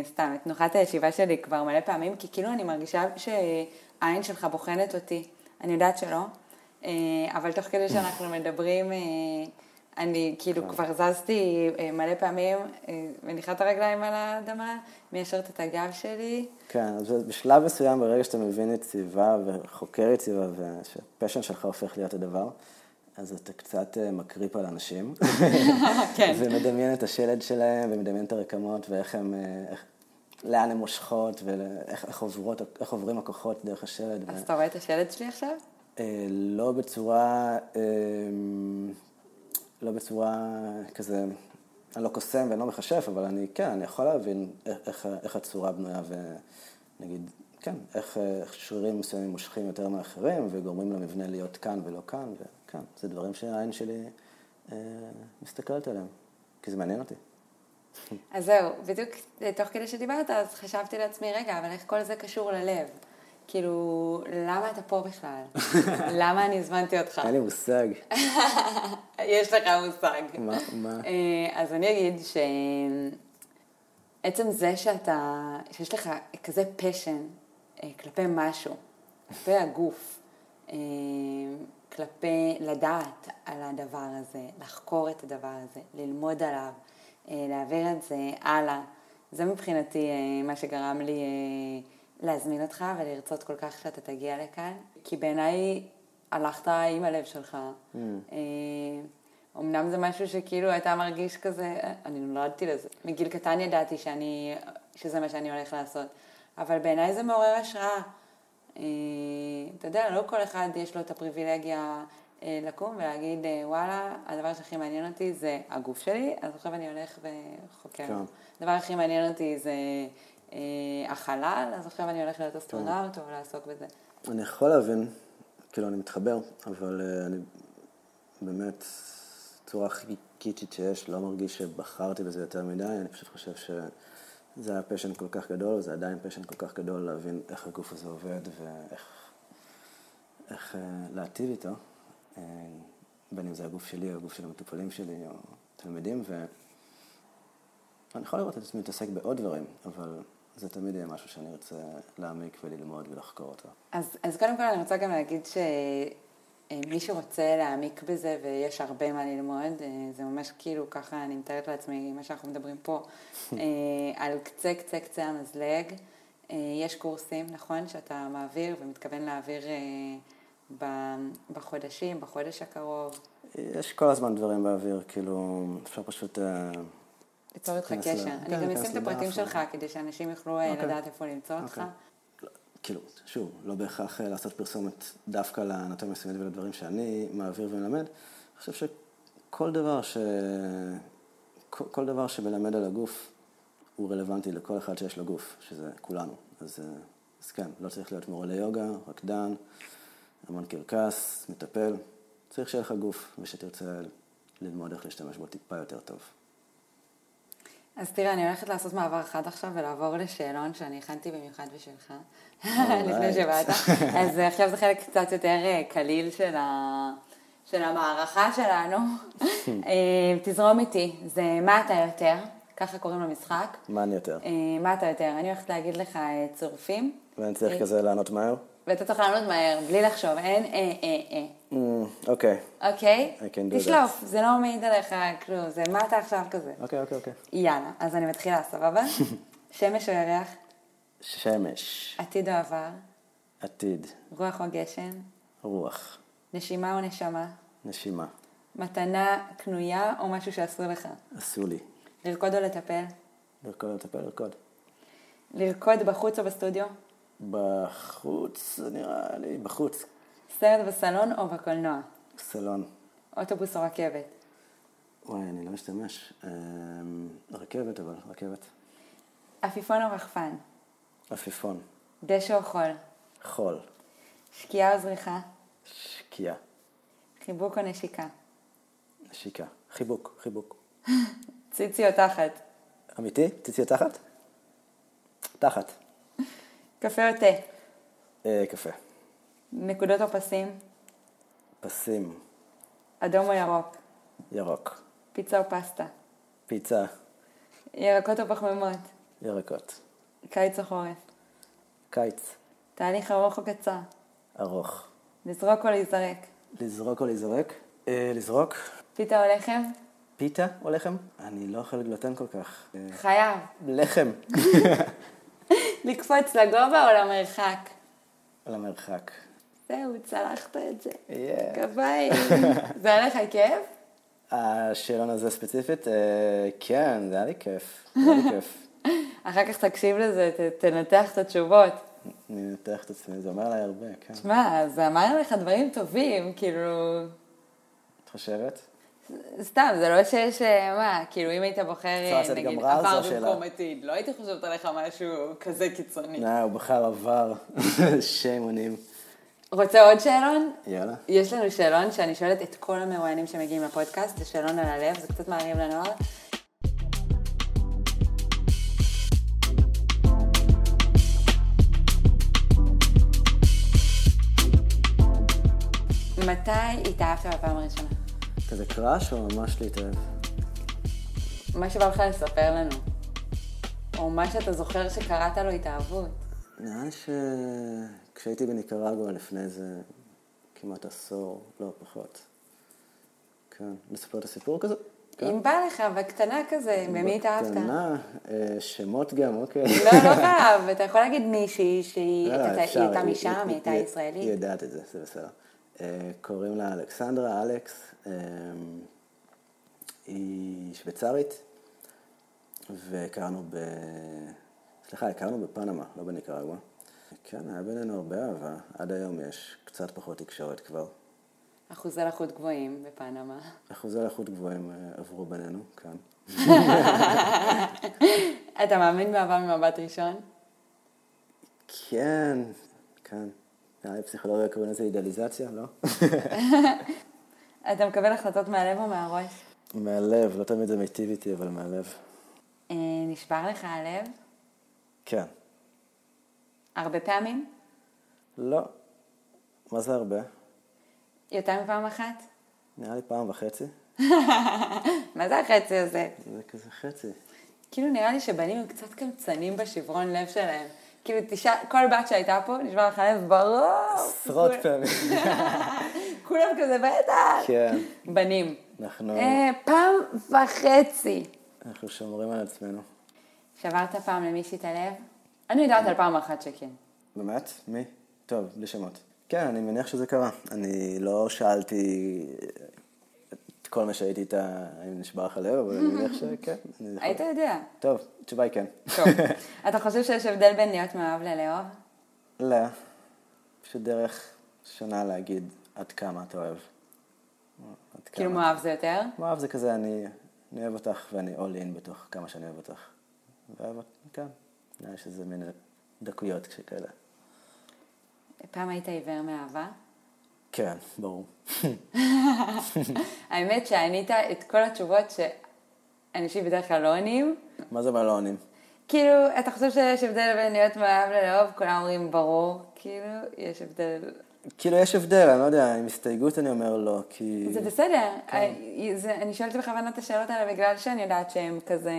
B: סתם, את תנוחת הישיבה שלי כבר מלא פעמים, כי כאילו אני מרגישה שהעין שלך בוחנת אותי. אני יודעת שלא, אה, אבל תוך כדי שאנחנו מדברים, אה, אני כאילו כן. כבר זזתי אה, מלא פעמים, מניחה את הרגליים על האדמה, מיישרת את הגב שלי.
A: כן, אז בשלב מסוים, ברגע שאתה מבין יציבה וחוקר יציבה, ושהפשן שלך הופך להיות הדבר, אז אתה קצת אה, מקריפ על אנשים.
B: כן.
A: ומדמיין את השלד שלהם, ומדמיין את הרקמות, ואיך הם, אה, איך, לאן הן מושכות, ואיך עוברות, עוברים הכוחות דרך השלד.
B: אז אתה רואה את השלד שלי עכשיו?
A: אה, לא בצורה, אה, לא בצורה כזה, אני לא קוסם ואני לא מכשף, אבל אני, כן, אני יכול להבין איך, איך, הצורה בנויה, ונגיד, כן, איך, איך שרירים מסוימים מושכים יותר מאחרים, וגורמים למבנה להיות כאן ולא כאן, וכן, זה דברים שהעין שלי אה, מסתכלת עליהם, כי זה מעניין אותי.
B: אז זהו, בדיוק תוך כדי שדיברת, אז חשבתי לעצמי, רגע, אבל איך כל זה קשור ללב? כאילו, למה אתה פה בכלל? למה אני הזמנתי אותך?
A: אין לי מושג.
B: יש לך מושג.
A: מה, מה?
B: אה, אז אני אגיד שעצם זה שאתה, שיש לך כזה פשן אה, כלפי משהו, כלפי הגוף, אה, כלפי לדעת על הדבר הזה, לחקור את הדבר הזה, ללמוד עליו, להעביר את זה הלאה, זה מבחינתי מה שגרם לי להזמין אותך ולרצות כל כך שאתה תגיע לכאן, כי בעיניי הלכת עם הלב שלך. Mm. אמנם זה משהו שכאילו אתה מרגיש כזה, אני נולדתי לזה. מגיל קטן ידעתי שאני, שזה מה שאני הולך לעשות. אבל בעיניי זה מעורר השראה. אה, אתה יודע, לא כל אחד יש לו את הפריבילגיה אה, לקום ולהגיד, וואלה, הדבר שהכי מעניין אותי זה הגוף שלי, אז עכשיו אני הולך וחוקר. כן. הדבר הכי מעניין אותי זה אה, החלל, אז עכשיו אני הולך להיות אסטרונאוט או לעסוק בזה.
A: אני יכול להבין, כאילו אני מתחבר, אבל אה, אני באמת, צורה הכי קיצ'ית שיש, לא מרגיש שבחרתי בזה יותר מדי, אני פשוט חושב שזה היה passion כל כך גדול, זה עדיין passion כל כך גדול להבין איך הגוף הזה עובד ואיך איך, uh, להטיב איתו, uh, בין אם זה הגוף שלי או הגוף של המטופלים שלי או תלמידים, ואני יכול לראות את עצמי מתעסק בעוד דברים, אבל זה תמיד יהיה משהו שאני רוצה להעמיק וללמוד ולחקור אותו.
B: אז, אז קודם כל אני רוצה גם להגיד שמי שרוצה להעמיק בזה, ויש הרבה מה ללמוד, אה, זה ממש כאילו ככה, אני מתארת לעצמי, מה שאנחנו מדברים פה, אה, על קצה קצה קצה המזלג. אה, יש קורסים, נכון, שאתה מעביר ומתכוון להעביר בחודשים, בחודש הקרוב.
A: יש כל הזמן דברים באוויר, כאילו, אפשר פשוט...
B: ליצור איתך קשר. אני גם אשים את הפרטים שלך כדי שאנשים יוכלו אה, אוקיי. לדעת איפה למצוא אותך. אוקיי.
A: כאילו, שוב, לא בהכרח אה, לעשות פרסומת דווקא לאנטומיה סימטית ולדברים שאני מעביר ומלמד. אני חושב שכל דבר ש... כל דבר שמלמד על הגוף הוא רלוונטי לכל אחד שיש לו גוף, שזה כולנו. אז, אה, אז כן, לא צריך להיות מורה ליוגה, רקדן, המון קרקס, מטפל. צריך שיהיה לך גוף ושתרצה ללמוד איך להשתמש בו טיפה יותר טוב.
B: אז תראה, אני הולכת לעשות מעבר אחד עכשיו ולעבור לשאלון שאני הכנתי במיוחד בשבילך, לפני שבאת. אז עכשיו זה חלק קצת יותר אה, קליל של, ה... של המערכה שלנו. אה, תזרום איתי, זה מה אתה יותר, ככה קוראים למשחק.
A: מה אני יותר?
B: אה, מה אתה יותר, אני הולכת להגיד לך צירופים.
A: ואני צריך כזה לענות מהר?
B: ואתה צריך לענות מהר, בלי לחשוב, אין אה אה אה.
A: אוקיי.
B: אוקיי? תשלוף, זה לא מעיד עליך כלום, זה מה אתה עכשיו כזה.
A: אוקיי, אוקיי, אוקיי.
B: יאללה, אז אני מתחילה, סבבה? שמש או ירח?
A: שמש.
B: עתיד או עבר?
A: עתיד.
B: רוח או גשם?
A: רוח.
B: נשימה או נשמה?
A: נשימה.
B: מתנה קנויה או משהו שעשו לך?
A: עשו לי.
B: לרקוד או לטפל?
A: לרקוד או לטפל, לרקוד.
B: לרקוד בחוץ או בסטודיו?
A: בחוץ, נראה לי, בחוץ.
B: סרט בסלון או בקולנוע?
A: בסלון.
B: אוטובוס או רכבת?
A: וואי, אני לא משתמש. אמ, רכבת, אבל רכבת.
B: עפיפון או רחפן?
A: עפיפון.
B: דשא או חול?
A: חול.
B: שקיעה או זריחה?
A: שקיעה.
B: חיבוק או נשיקה?
A: נשיקה. חיבוק, חיבוק.
B: ציצי או תחת?
A: אמיתי? ציצי או תחת? תחת.
B: קפה או תה?
A: אה, קפה.
B: נקודות או פסים?
A: פסים.
B: אדום או ירוק?
A: ירוק.
B: פיצה או פסטה?
A: פיצה.
B: ירקות או פחמימות?
A: ירקות.
B: קיץ או חורף?
A: קיץ.
B: תהליך ארוך או קצר?
A: ארוך.
B: לזרוק או להיזרק?
A: לזרוק או להיזרק? אה, לזרוק.
B: פיתה או לחם?
A: פיתה או לחם? אני לא אוכל גלוטן כל כך.
B: חייב.
A: לחם.
B: לקפוץ לגובה או למרחק?
A: למרחק.
B: זהו, צלחת את זה. כפיים. זה היה לך כיף?
A: השאלון הזה ספציפית, אה, כן, זה היה לי כיף. זה היה לי כיף.
B: אחר כך תקשיב לזה, ת- תנתח את התשובות.
A: אני מנתח את עצמי, זה אומר עליי הרבה, כן.
B: שמע, זה אמר לך דברים טובים, כאילו...
A: את חושבת?
B: סתם, זה לא שיש, אה, מה, כאילו אם היית בוחר, אה, נגיד, עבר. במקום עתיד, לא הייתי חושבת עליך משהו כזה קיצוני.
A: לא, הוא בחר עבר, שיימונים.
B: רוצה עוד שאלון?
A: יאללה.
B: יש לנו שאלון שאני שואלת את כל המרואיינים שמגיעים לפודקאסט, זה שאלון על הלב, זה קצת מערים לנוער. מתי התאהבת בפעם הראשונה?
A: כזה קראש או ממש להתאהב?
B: מה שבא לך לספר לנו. או מה שאתה זוכר שקראת לו התאהבות.
A: נראה לי שכשהייתי בניקרגואה לפני איזה כמעט עשור, לא פחות. כן, נספר את הסיפור כזה? כן.
B: אם בא לך, בקטנה כזה, במי התאהבת?
A: בקטנה, אה, שמות גם, אוקיי.
B: לא, לא חייב, אתה יכול להגיד מישהי שהיא
A: לא,
B: הייתה משם, היא הייתה ישראלית.
A: היא יודעת את זה, זה בסדר. קוראים לה אלכסנדרה, אלכס. אה, היא שוויצרית, והכרנו ב... סליחה, הכרנו בפנמה, לא בניקרגואה. כן, היה בינינו הרבה אהבה. עד היום יש קצת פחות תקשורת כבר.
B: אחוזי לחות גבוהים בפנמה.
A: אחוזי איכות גבוהים אה, עברו בינינו, כן.
B: אתה מאמין באהבה ממבט ראשון?
A: כן, כן. נראה לי פסיכולוגיה קוראים לזה אידאליזציה, לא?
B: אתה מקבל החלטות מהלב או מהראש?
A: מהלב, לא תמיד זה מיטיב איתי, אבל מהלב.
B: אה, נשבר לך הלב?
A: כן.
B: הרבה פעמים?
A: לא. מה זה הרבה?
B: יותר מפעם אחת?
A: נראה לי פעם וחצי.
B: מה זה החצי הזה?
A: זה כזה חצי.
B: כאילו נראה לי שבנים הם קצת קמצנים בשברון לב שלהם. כאילו תשאל, כל בת שהייתה פה, נשבר לך הלב ברור.
A: עשרות פעמים.
B: כולם כזה בטח.
A: כן.
B: בנים.
A: אנחנו,
B: אה, פעם וחצי.
A: אנחנו שומרים על עצמנו.
B: שברת פעם למישהי את הלב? אני יודעת על פעם אחת שכן.
A: באמת? מי? טוב, בלי שמות. כן, אני מניח שזה קרה. אני לא שאלתי כל מה שהייתי איתה, האם נשבר לך הלב, אבל אני מניח שכן.
B: היית יודע.
A: טוב, התשובה היא כן.
B: טוב. אתה חושב שיש הבדל בין להיות מאוהב ללאהוב?
A: לא. פשוט דרך שונה להגיד עד כמה אתה אוהב.
B: כאילו מאוהב זה יותר?
A: מאוהב זה כזה, אני, אוהב אותך ואני all in בתוך כמה שאני אוהב אותך. ואוהב אותך, כן. לי שזה מין דקויות כאלה.
B: פעם היית עיוור מאהבה?
A: כן, ברור.
B: האמת שענית את כל התשובות שאנשים בדרך כלל לא עונים.
A: מה זה בלונים?
B: כאילו, אתה חושב שיש הבדל בין להיות מאוהב ללאהוב? כולם אומרים ברור. כאילו, יש הבדל.
A: כאילו יש הבדל, אני לא יודע, עם הסתייגות אני אומר לא, כי...
B: זה בסדר. אה, זה, אני שואלת בכוונה את השאלות האלה בגלל שאני יודעת שהם כזה...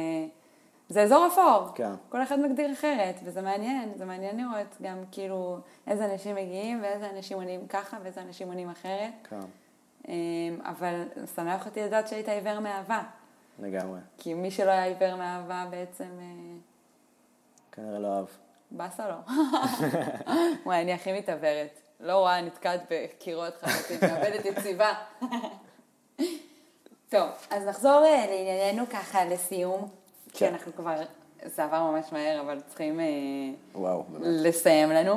B: זה אזור אפור.
A: כן.
B: כל אחד מגדיר אחרת, וזה מעניין. זה מעניין לראות גם כאילו איזה אנשים מגיעים ואיזה אנשים עונים ככה ואיזה אנשים עונים אחרת.
A: כן,
B: אמ, אבל שמח אותי לדעת שהיית עיוור מאהבה.
A: לגמרי.
B: כי מי שלא היה עיוור מאהבה בעצם אה,
A: כנראה לא אהב.
B: באסה לו. וואי, אני הכי מתעוורת. לא רואה, נתקעת בקירות חזקים, מאבדת יציבה. טוב, אז נחזור אה, לענייננו ככה לסיום, כי
A: כן.
B: אנחנו כבר, זה עבר ממש מהר, אבל צריכים אה,
A: וואו.
B: לסיים לנו.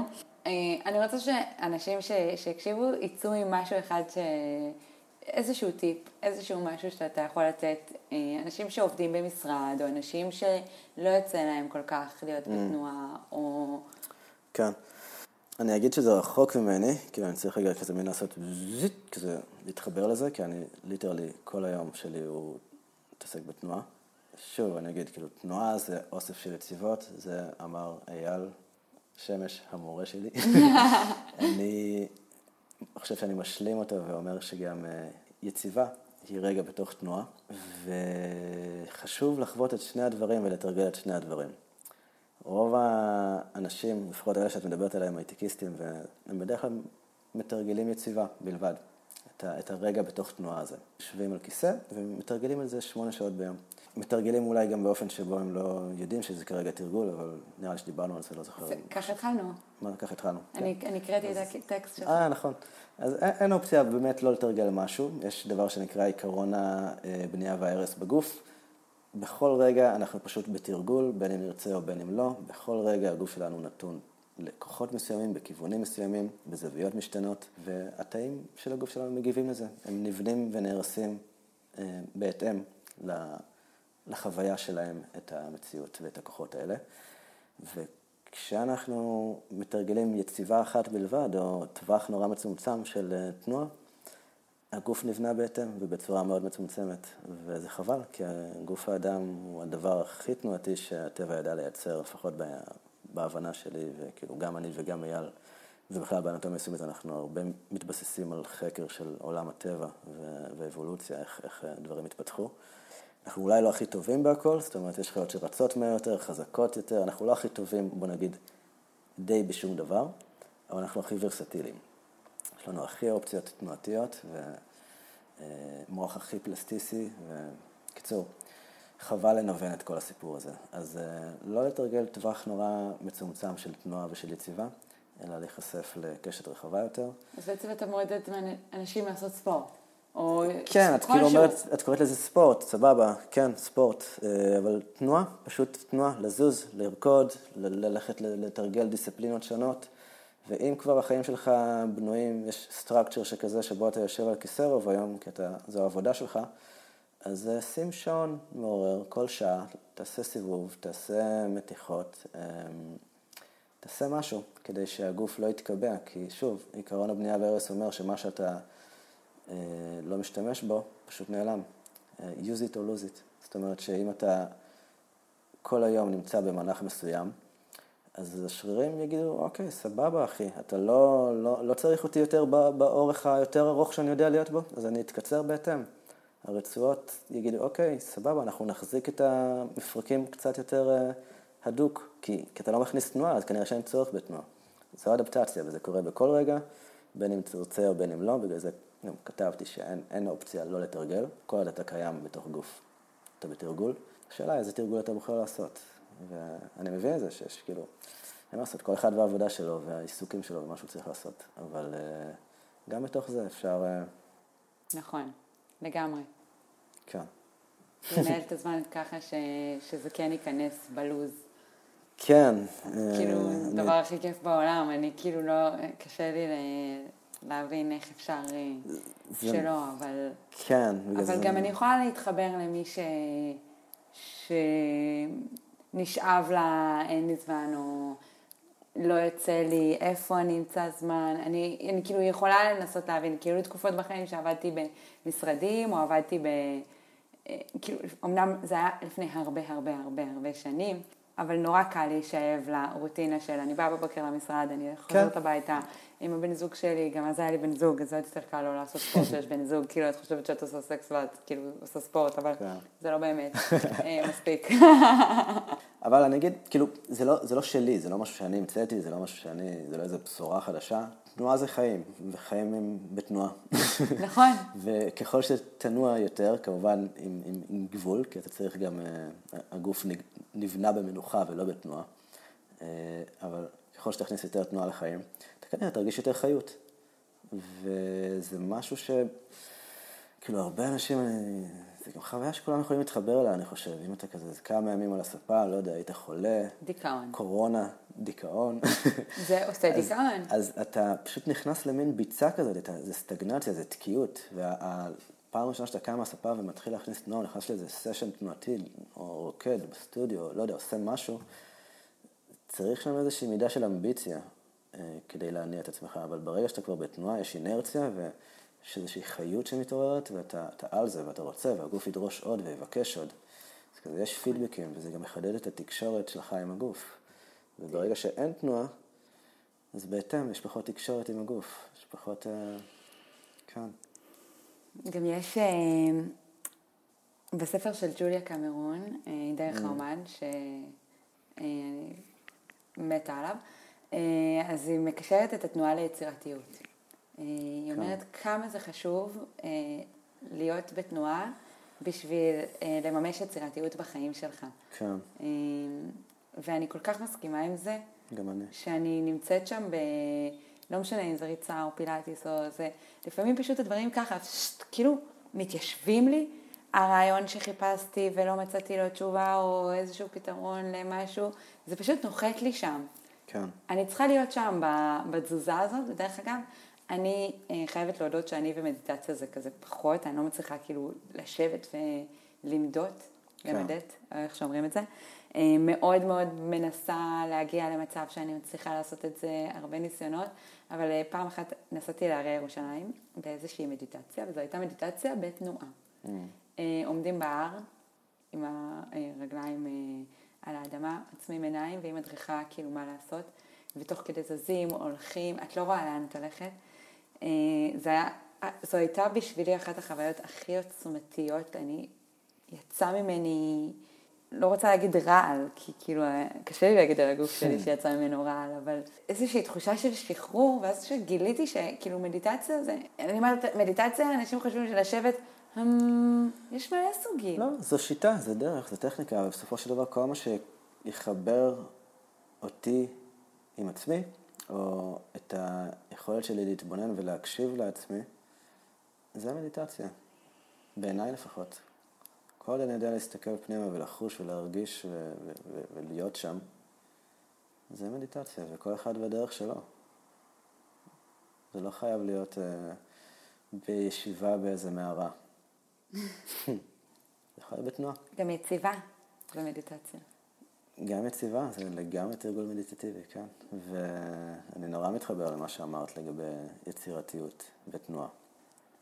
B: אה, אני רוצה שאנשים ש- שיקשיבו יצאו עם משהו אחד ש... איזשהו טיפ, איזשהו משהו שאתה יכול לתת. אה, אנשים שעובדים במשרד, או אנשים שלא יוצא להם כל כך להיות בתנועה, או...
A: כן. אני אגיד שזה רחוק ממני, כאילו אני צריך רגע כזה מין לעשות זיט, כזה להתחבר לזה, כי אני ליטרלי כל היום שלי הוא מתעסק בתנועה. שוב, אני אגיד, כאילו, תנועה זה אוסף של יציבות, זה אמר אייל שמש, המורה שלי. אני חושב שאני משלים אותו ואומר שגם אה, יציבה היא רגע בתוך תנועה, וחשוב לחוות את שני הדברים ולתרגל את שני הדברים. רוב האנשים, לפחות אלה שאת מדברת עליהם, הייטקיסטים, והם בדרך כלל מתרגלים יציבה בלבד. את, ה, את הרגע בתוך תנועה הזה. יושבים על כיסא ומתרגלים על זה שמונה שעות ביום. מתרגלים אולי גם באופן שבו הם לא יודעים שזה כרגע תרגול, אבל נראה לי שדיברנו על זה, לא זוכר.
B: ככה התחלנו.
A: מה, ככה התחלנו.
B: אני הקראתי את הטקסט שלך.
A: אה, נכון. אז אין אופציה באמת לא לתרגל משהו. יש דבר שנקרא עקרון הבנייה וההרס בגוף. בכל רגע אנחנו פשוט בתרגול, בין אם נרצה או בין אם לא. בכל רגע הגוף שלנו נתון לכוחות מסוימים, בכיוונים מסוימים, בזוויות משתנות, והתאים של הגוף שלנו מגיבים לזה. הם נבנים ונהרסים אה, בהתאם לחוויה שלהם את המציאות ואת הכוחות האלה. וכשאנחנו מתרגלים יציבה אחת בלבד, או טווח נורא מצומצם של אה, תנועה, הגוף נבנה בהתאם ובצורה מאוד מצומצמת, וזה חבל, כי גוף האדם הוא הדבר הכי תנועתי שהטבע ידע לייצר, לפחות בהבנה שלי, וכאילו גם אני וגם אייל, ובכלל באנטומיה יישומית אנחנו הרבה מתבססים על חקר של עולם הטבע ואבולוציה, איך, איך דברים התפתחו. אנחנו אולי לא הכי טובים בהכל, זאת אומרת, יש חיות שרצות מהר יותר, חזקות יותר, אנחנו לא הכי טובים, בוא נגיד, די בשום דבר, אבל אנחנו הכי ורסטיליים. יש לנו הכי אופציות תנועתיות, ומוח הכי פלסטיסי, וקיצור, חבל לנוון את כל הסיפור הזה. אז אה, לא לתרגל טווח נורא מצומצם של תנועה ושל יציבה, אלא להיחשף לקשת רחבה יותר.
B: אז בעצם אתה מועד אנשים לעשות ספורט. או
A: כן, את כאילו אומרת, את קוראת לזה ספורט, סבבה, כן, ספורט, אה, אבל תנועה, פשוט תנועה, לזוז, לרקוד, ללכת לתרגל דיסציפלינות שונות, ואם כבר החיים שלך בנויים, יש סטרקצ'ר שכזה שבו אתה יושב על כיסא רוב היום, כי אתה, זו העבודה שלך, אז אה, שים שעון מעורר כל שעה, תעשה סיבוב, תעשה מתיחות, אמ, תעשה משהו כדי שהגוף לא יתקבע, כי שוב, עיקרון הבנייה והרס אומר שמה שאתה לא משתמש בו, פשוט נעלם. אה, use it or lose it. זאת אומרת שאם אתה כל היום נמצא במנח מסוים, אז השרירים יגידו, אוקיי, סבבה אחי, אתה לא, לא, לא צריך אותי יותר באורך היותר ארוך שאני יודע להיות בו, אז אני אתקצר בהתאם. הרצועות יגידו, אוקיי, סבבה, אנחנו נחזיק את המפרקים קצת יותר אה, הדוק, כי, כי אתה לא מכניס תנועה, אז כנראה שאין צורך בתנועה. זו אדפטציה, וזה קורה בכל רגע, בין אם תרצה או בין אם לא, בגלל זה גם כתבתי שאין אופציה לא לתרגל, כל עוד אתה קיים בתוך גוף, אתה בתרגול. השאלה איזה תרגול אתה בוחר לעשות. ואני מבין את זה שיש כאילו, אין מה לעשות, כל אחד והעבודה שלו והעיסוקים שלו ומה שהוא צריך לעשות, אבל uh, גם בתוך זה אפשר...
B: Uh... נכון, לגמרי.
A: כן.
B: לנהל את הזמן ככה ש... שזה כן ייכנס בלוז.
A: כן.
B: כאילו, uh, הדבר אני... הכי כיף בעולם, אני כאילו לא, קשה לי ל... להבין איך אפשר אה, זה... שלא, אבל...
A: כן,
B: אבל זה... גם אני יכולה להתחבר למי ש... שנשאב לה אין לי זמן, או לא יוצא לי, איפה אני אמצא זמן. אני, אני כאילו יכולה לנסות להבין, כאילו תקופות בחיים שעבדתי במשרדים, או עבדתי ב... אה, כאילו, אמנם זה היה לפני הרבה הרבה הרבה הרבה שנים, אבל נורא קל להישאב לרוטינה של אני באה בבוקר למשרד, אני חוזרת כן. הביתה עם הבן זוג שלי, גם אז היה לי בן זוג, אז זה עוד יותר קל לא לעשות ספורט שיש בן זוג, כאילו את חושבת שאת עושה סקס ואת כאילו עושה ספורט, אבל כן. זה לא באמת אה, מספיק.
A: אבל אני אגיד, כאילו, זה לא, זה לא שלי, זה לא משהו שאני המצאתי, זה לא משהו שאני, זה לא איזה בשורה חדשה. תנועה זה חיים, וחיים הם בתנועה.
B: נכון.
A: וככל שתנוע יותר, כמובן עם, עם, עם גבול, כי אתה צריך גם, uh, הגוף נבנה במנוחה ולא בתנועה, uh, אבל ככל שתכניס יותר תנועה לחיים, אתה כנראה תרגיש יותר חיות. וזה משהו ש... כאילו, הרבה אנשים, אני... זה גם חוויה שכולם יכולים להתחבר אליה, אני חושב. אם אתה כזה כמה ימים על הספה, לא יודע, היית חולה.
B: דיכאון.
A: קורונה, דיכאון.
B: זה עושה דיכאון.
A: אז, אתה פשוט נכנס למין ביצה כזאת, אתה, זה סטגנציה, זה תקיעות. והפעם הראשונה שאתה קם מהספה ומתחיל להכניס תנועה, נכנס לאיזה סשן תנועתי, או רוקד בסטודיו, לא יודע, עושה משהו, צריך שם איזושהי מידה של אמביציה אה, כדי להניע את עצמך, אבל ברגע שאתה כבר בתנועה, יש אינרציה, ו... יש איזושהי חיות שמתעוררת, ואתה על זה, ואתה רוצה, והגוף ידרוש עוד ויבקש עוד. אז כזה יש פידבקים, וזה גם מחדד את התקשורת שלך עם הגוף. וברגע שאין תנועה, אז בהתאם יש פחות תקשורת עם הגוף, יש פחות... אה, כן.
B: גם יש אה, בספר של ג'וליה קמרון, אה, דרך mm. האומן, שאני מתה עליו, אז היא מקשרת את התנועה ליצירתיות. היא אומרת כן. כמה זה חשוב להיות בתנועה בשביל לממש יצירתיות בחיים שלך.
A: כן,
B: ואני כל כך מסכימה עם זה,
A: גם אני.
B: שאני נמצאת שם ב... לא משנה אם זה ריצה או פילאטיס או זה, לפעמים פשוט הדברים ככה, שט, כאילו, מתיישבים לי. הרעיון שחיפשתי ולא מצאתי לו תשובה או איזשהו פתרון למשהו, זה פשוט נוחת לי שם.
A: כן.
B: אני צריכה להיות שם בתזוזה הזאת, ודרך אגב, אני אה, חייבת להודות שאני ומדיטציה זה כזה פחות, אני לא מצליחה כאילו לשבת ולמדות,
A: כן.
B: למדת, איך שאומרים את זה. אה, מאוד מאוד מנסה להגיע למצב שאני מצליחה לעשות את זה, הרבה ניסיונות, אבל אה, פעם אחת נסעתי להרי ירושלים באיזושהי מדיטציה, וזו הייתה מדיטציה בתנועה.
A: Mm.
B: אה, עומדים בהר עם הרגליים על האדמה, עוצמים עיניים ועם מדריכה כאילו מה לעשות, ותוך כדי זזים, הולכים, את לא רואה לאן את הולכת. זה היה, זו הייתה בשבילי אחת החוויות הכי עוצמתיות, אני, יצא ממני, לא רוצה להגיד רעל, כי כאילו אה, קשה לי להגיד על הגוף שלי שיצא ממנו רעל, אבל איזושהי תחושה של שחרור, ואז שגיליתי שכאילו מדיטציה זה, אני אומרת, מדיטציה, אנשים חושבים שלשבת, "הם, יש מלא סוגים.
A: לא, זו שיטה, זה דרך, זו טכניקה, אבל בסופו של דבר כל מה שיחבר אותי עם עצמי, או את היכולת שלי להתבונן ולהקשיב לעצמי, זה המדיטציה. בעיניי לפחות. כל עוד אני יודע להסתכל פנימה ולחוש ולהרגיש ולהיות שם, זה מדיטציה, וכל אחד בדרך שלו. זה לא חייב להיות uh, בישיבה באיזה מערה. זה יכול להיות בתנועה.
B: גם יציבה במדיטציה.
A: גם יציבה, זה לגמרי תרגול מדיטטיבי, כן. ואני נורא מתחבר למה שאמרת לגבי יצירתיות ותנועה.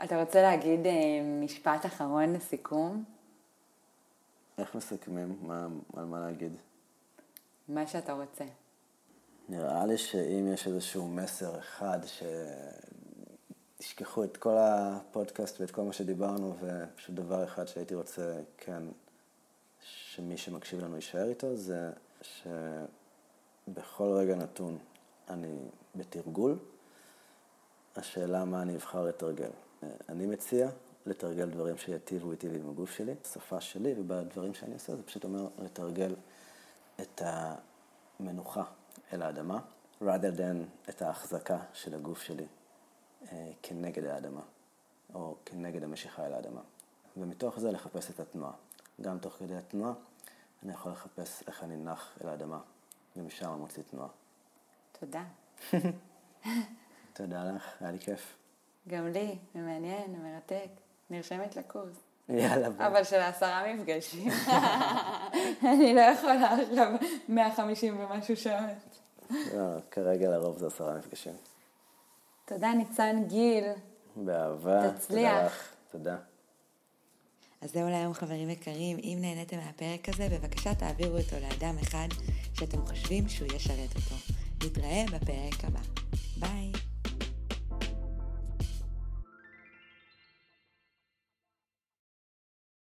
B: אתה רוצה להגיד אה, משפט אחרון לסיכום?
A: איך מסכמים? מה, על מה להגיד?
B: מה שאתה רוצה.
A: נראה לי שאם יש איזשהו מסר אחד, שתשכחו את כל הפודקאסט ואת כל מה שדיברנו, ופשוט דבר אחד שהייתי רוצה, כן, שמי שמקשיב לנו יישאר איתו, זה שבכל רגע נתון אני בתרגול. השאלה מה אני אבחר לתרגל. אני מציע לתרגל דברים שיטיבו איתי ועם הגוף שלי, בשפה שלי ובדברים שאני עושה, זה פשוט אומר לתרגל את המנוחה אל האדמה, rather than את ההחזקה של הגוף שלי אה, כנגד האדמה, או כנגד המשיכה אל האדמה. ומתוך זה לחפש את התנועה. גם תוך כדי התנועה אני יכול לחפש איך אני נח אל האדמה, ומשם אני מוציא תנועה.
B: תודה.
A: תודה לך, היה לי כיף.
B: גם לי, מעניין, מרתק. נרשמת לקורס.
A: יאללה, ביי.
B: אבל של עשרה מפגשים. אני לא יכולה עכשיו 150 ומשהו שעות.
A: לא, כרגע לרוב זה עשרה מפגשים.
B: תודה, ניצן גיל.
A: באהבה.
B: תצליח.
A: תודה לך. תודה.
B: אז זהו להיום חברים יקרים, אם נהניתם מהפרק הזה, בבקשה תעבירו אותו לאדם אחד שאתם חושבים שהוא ישרת אותו. נתראה בפרק הבא. ביי.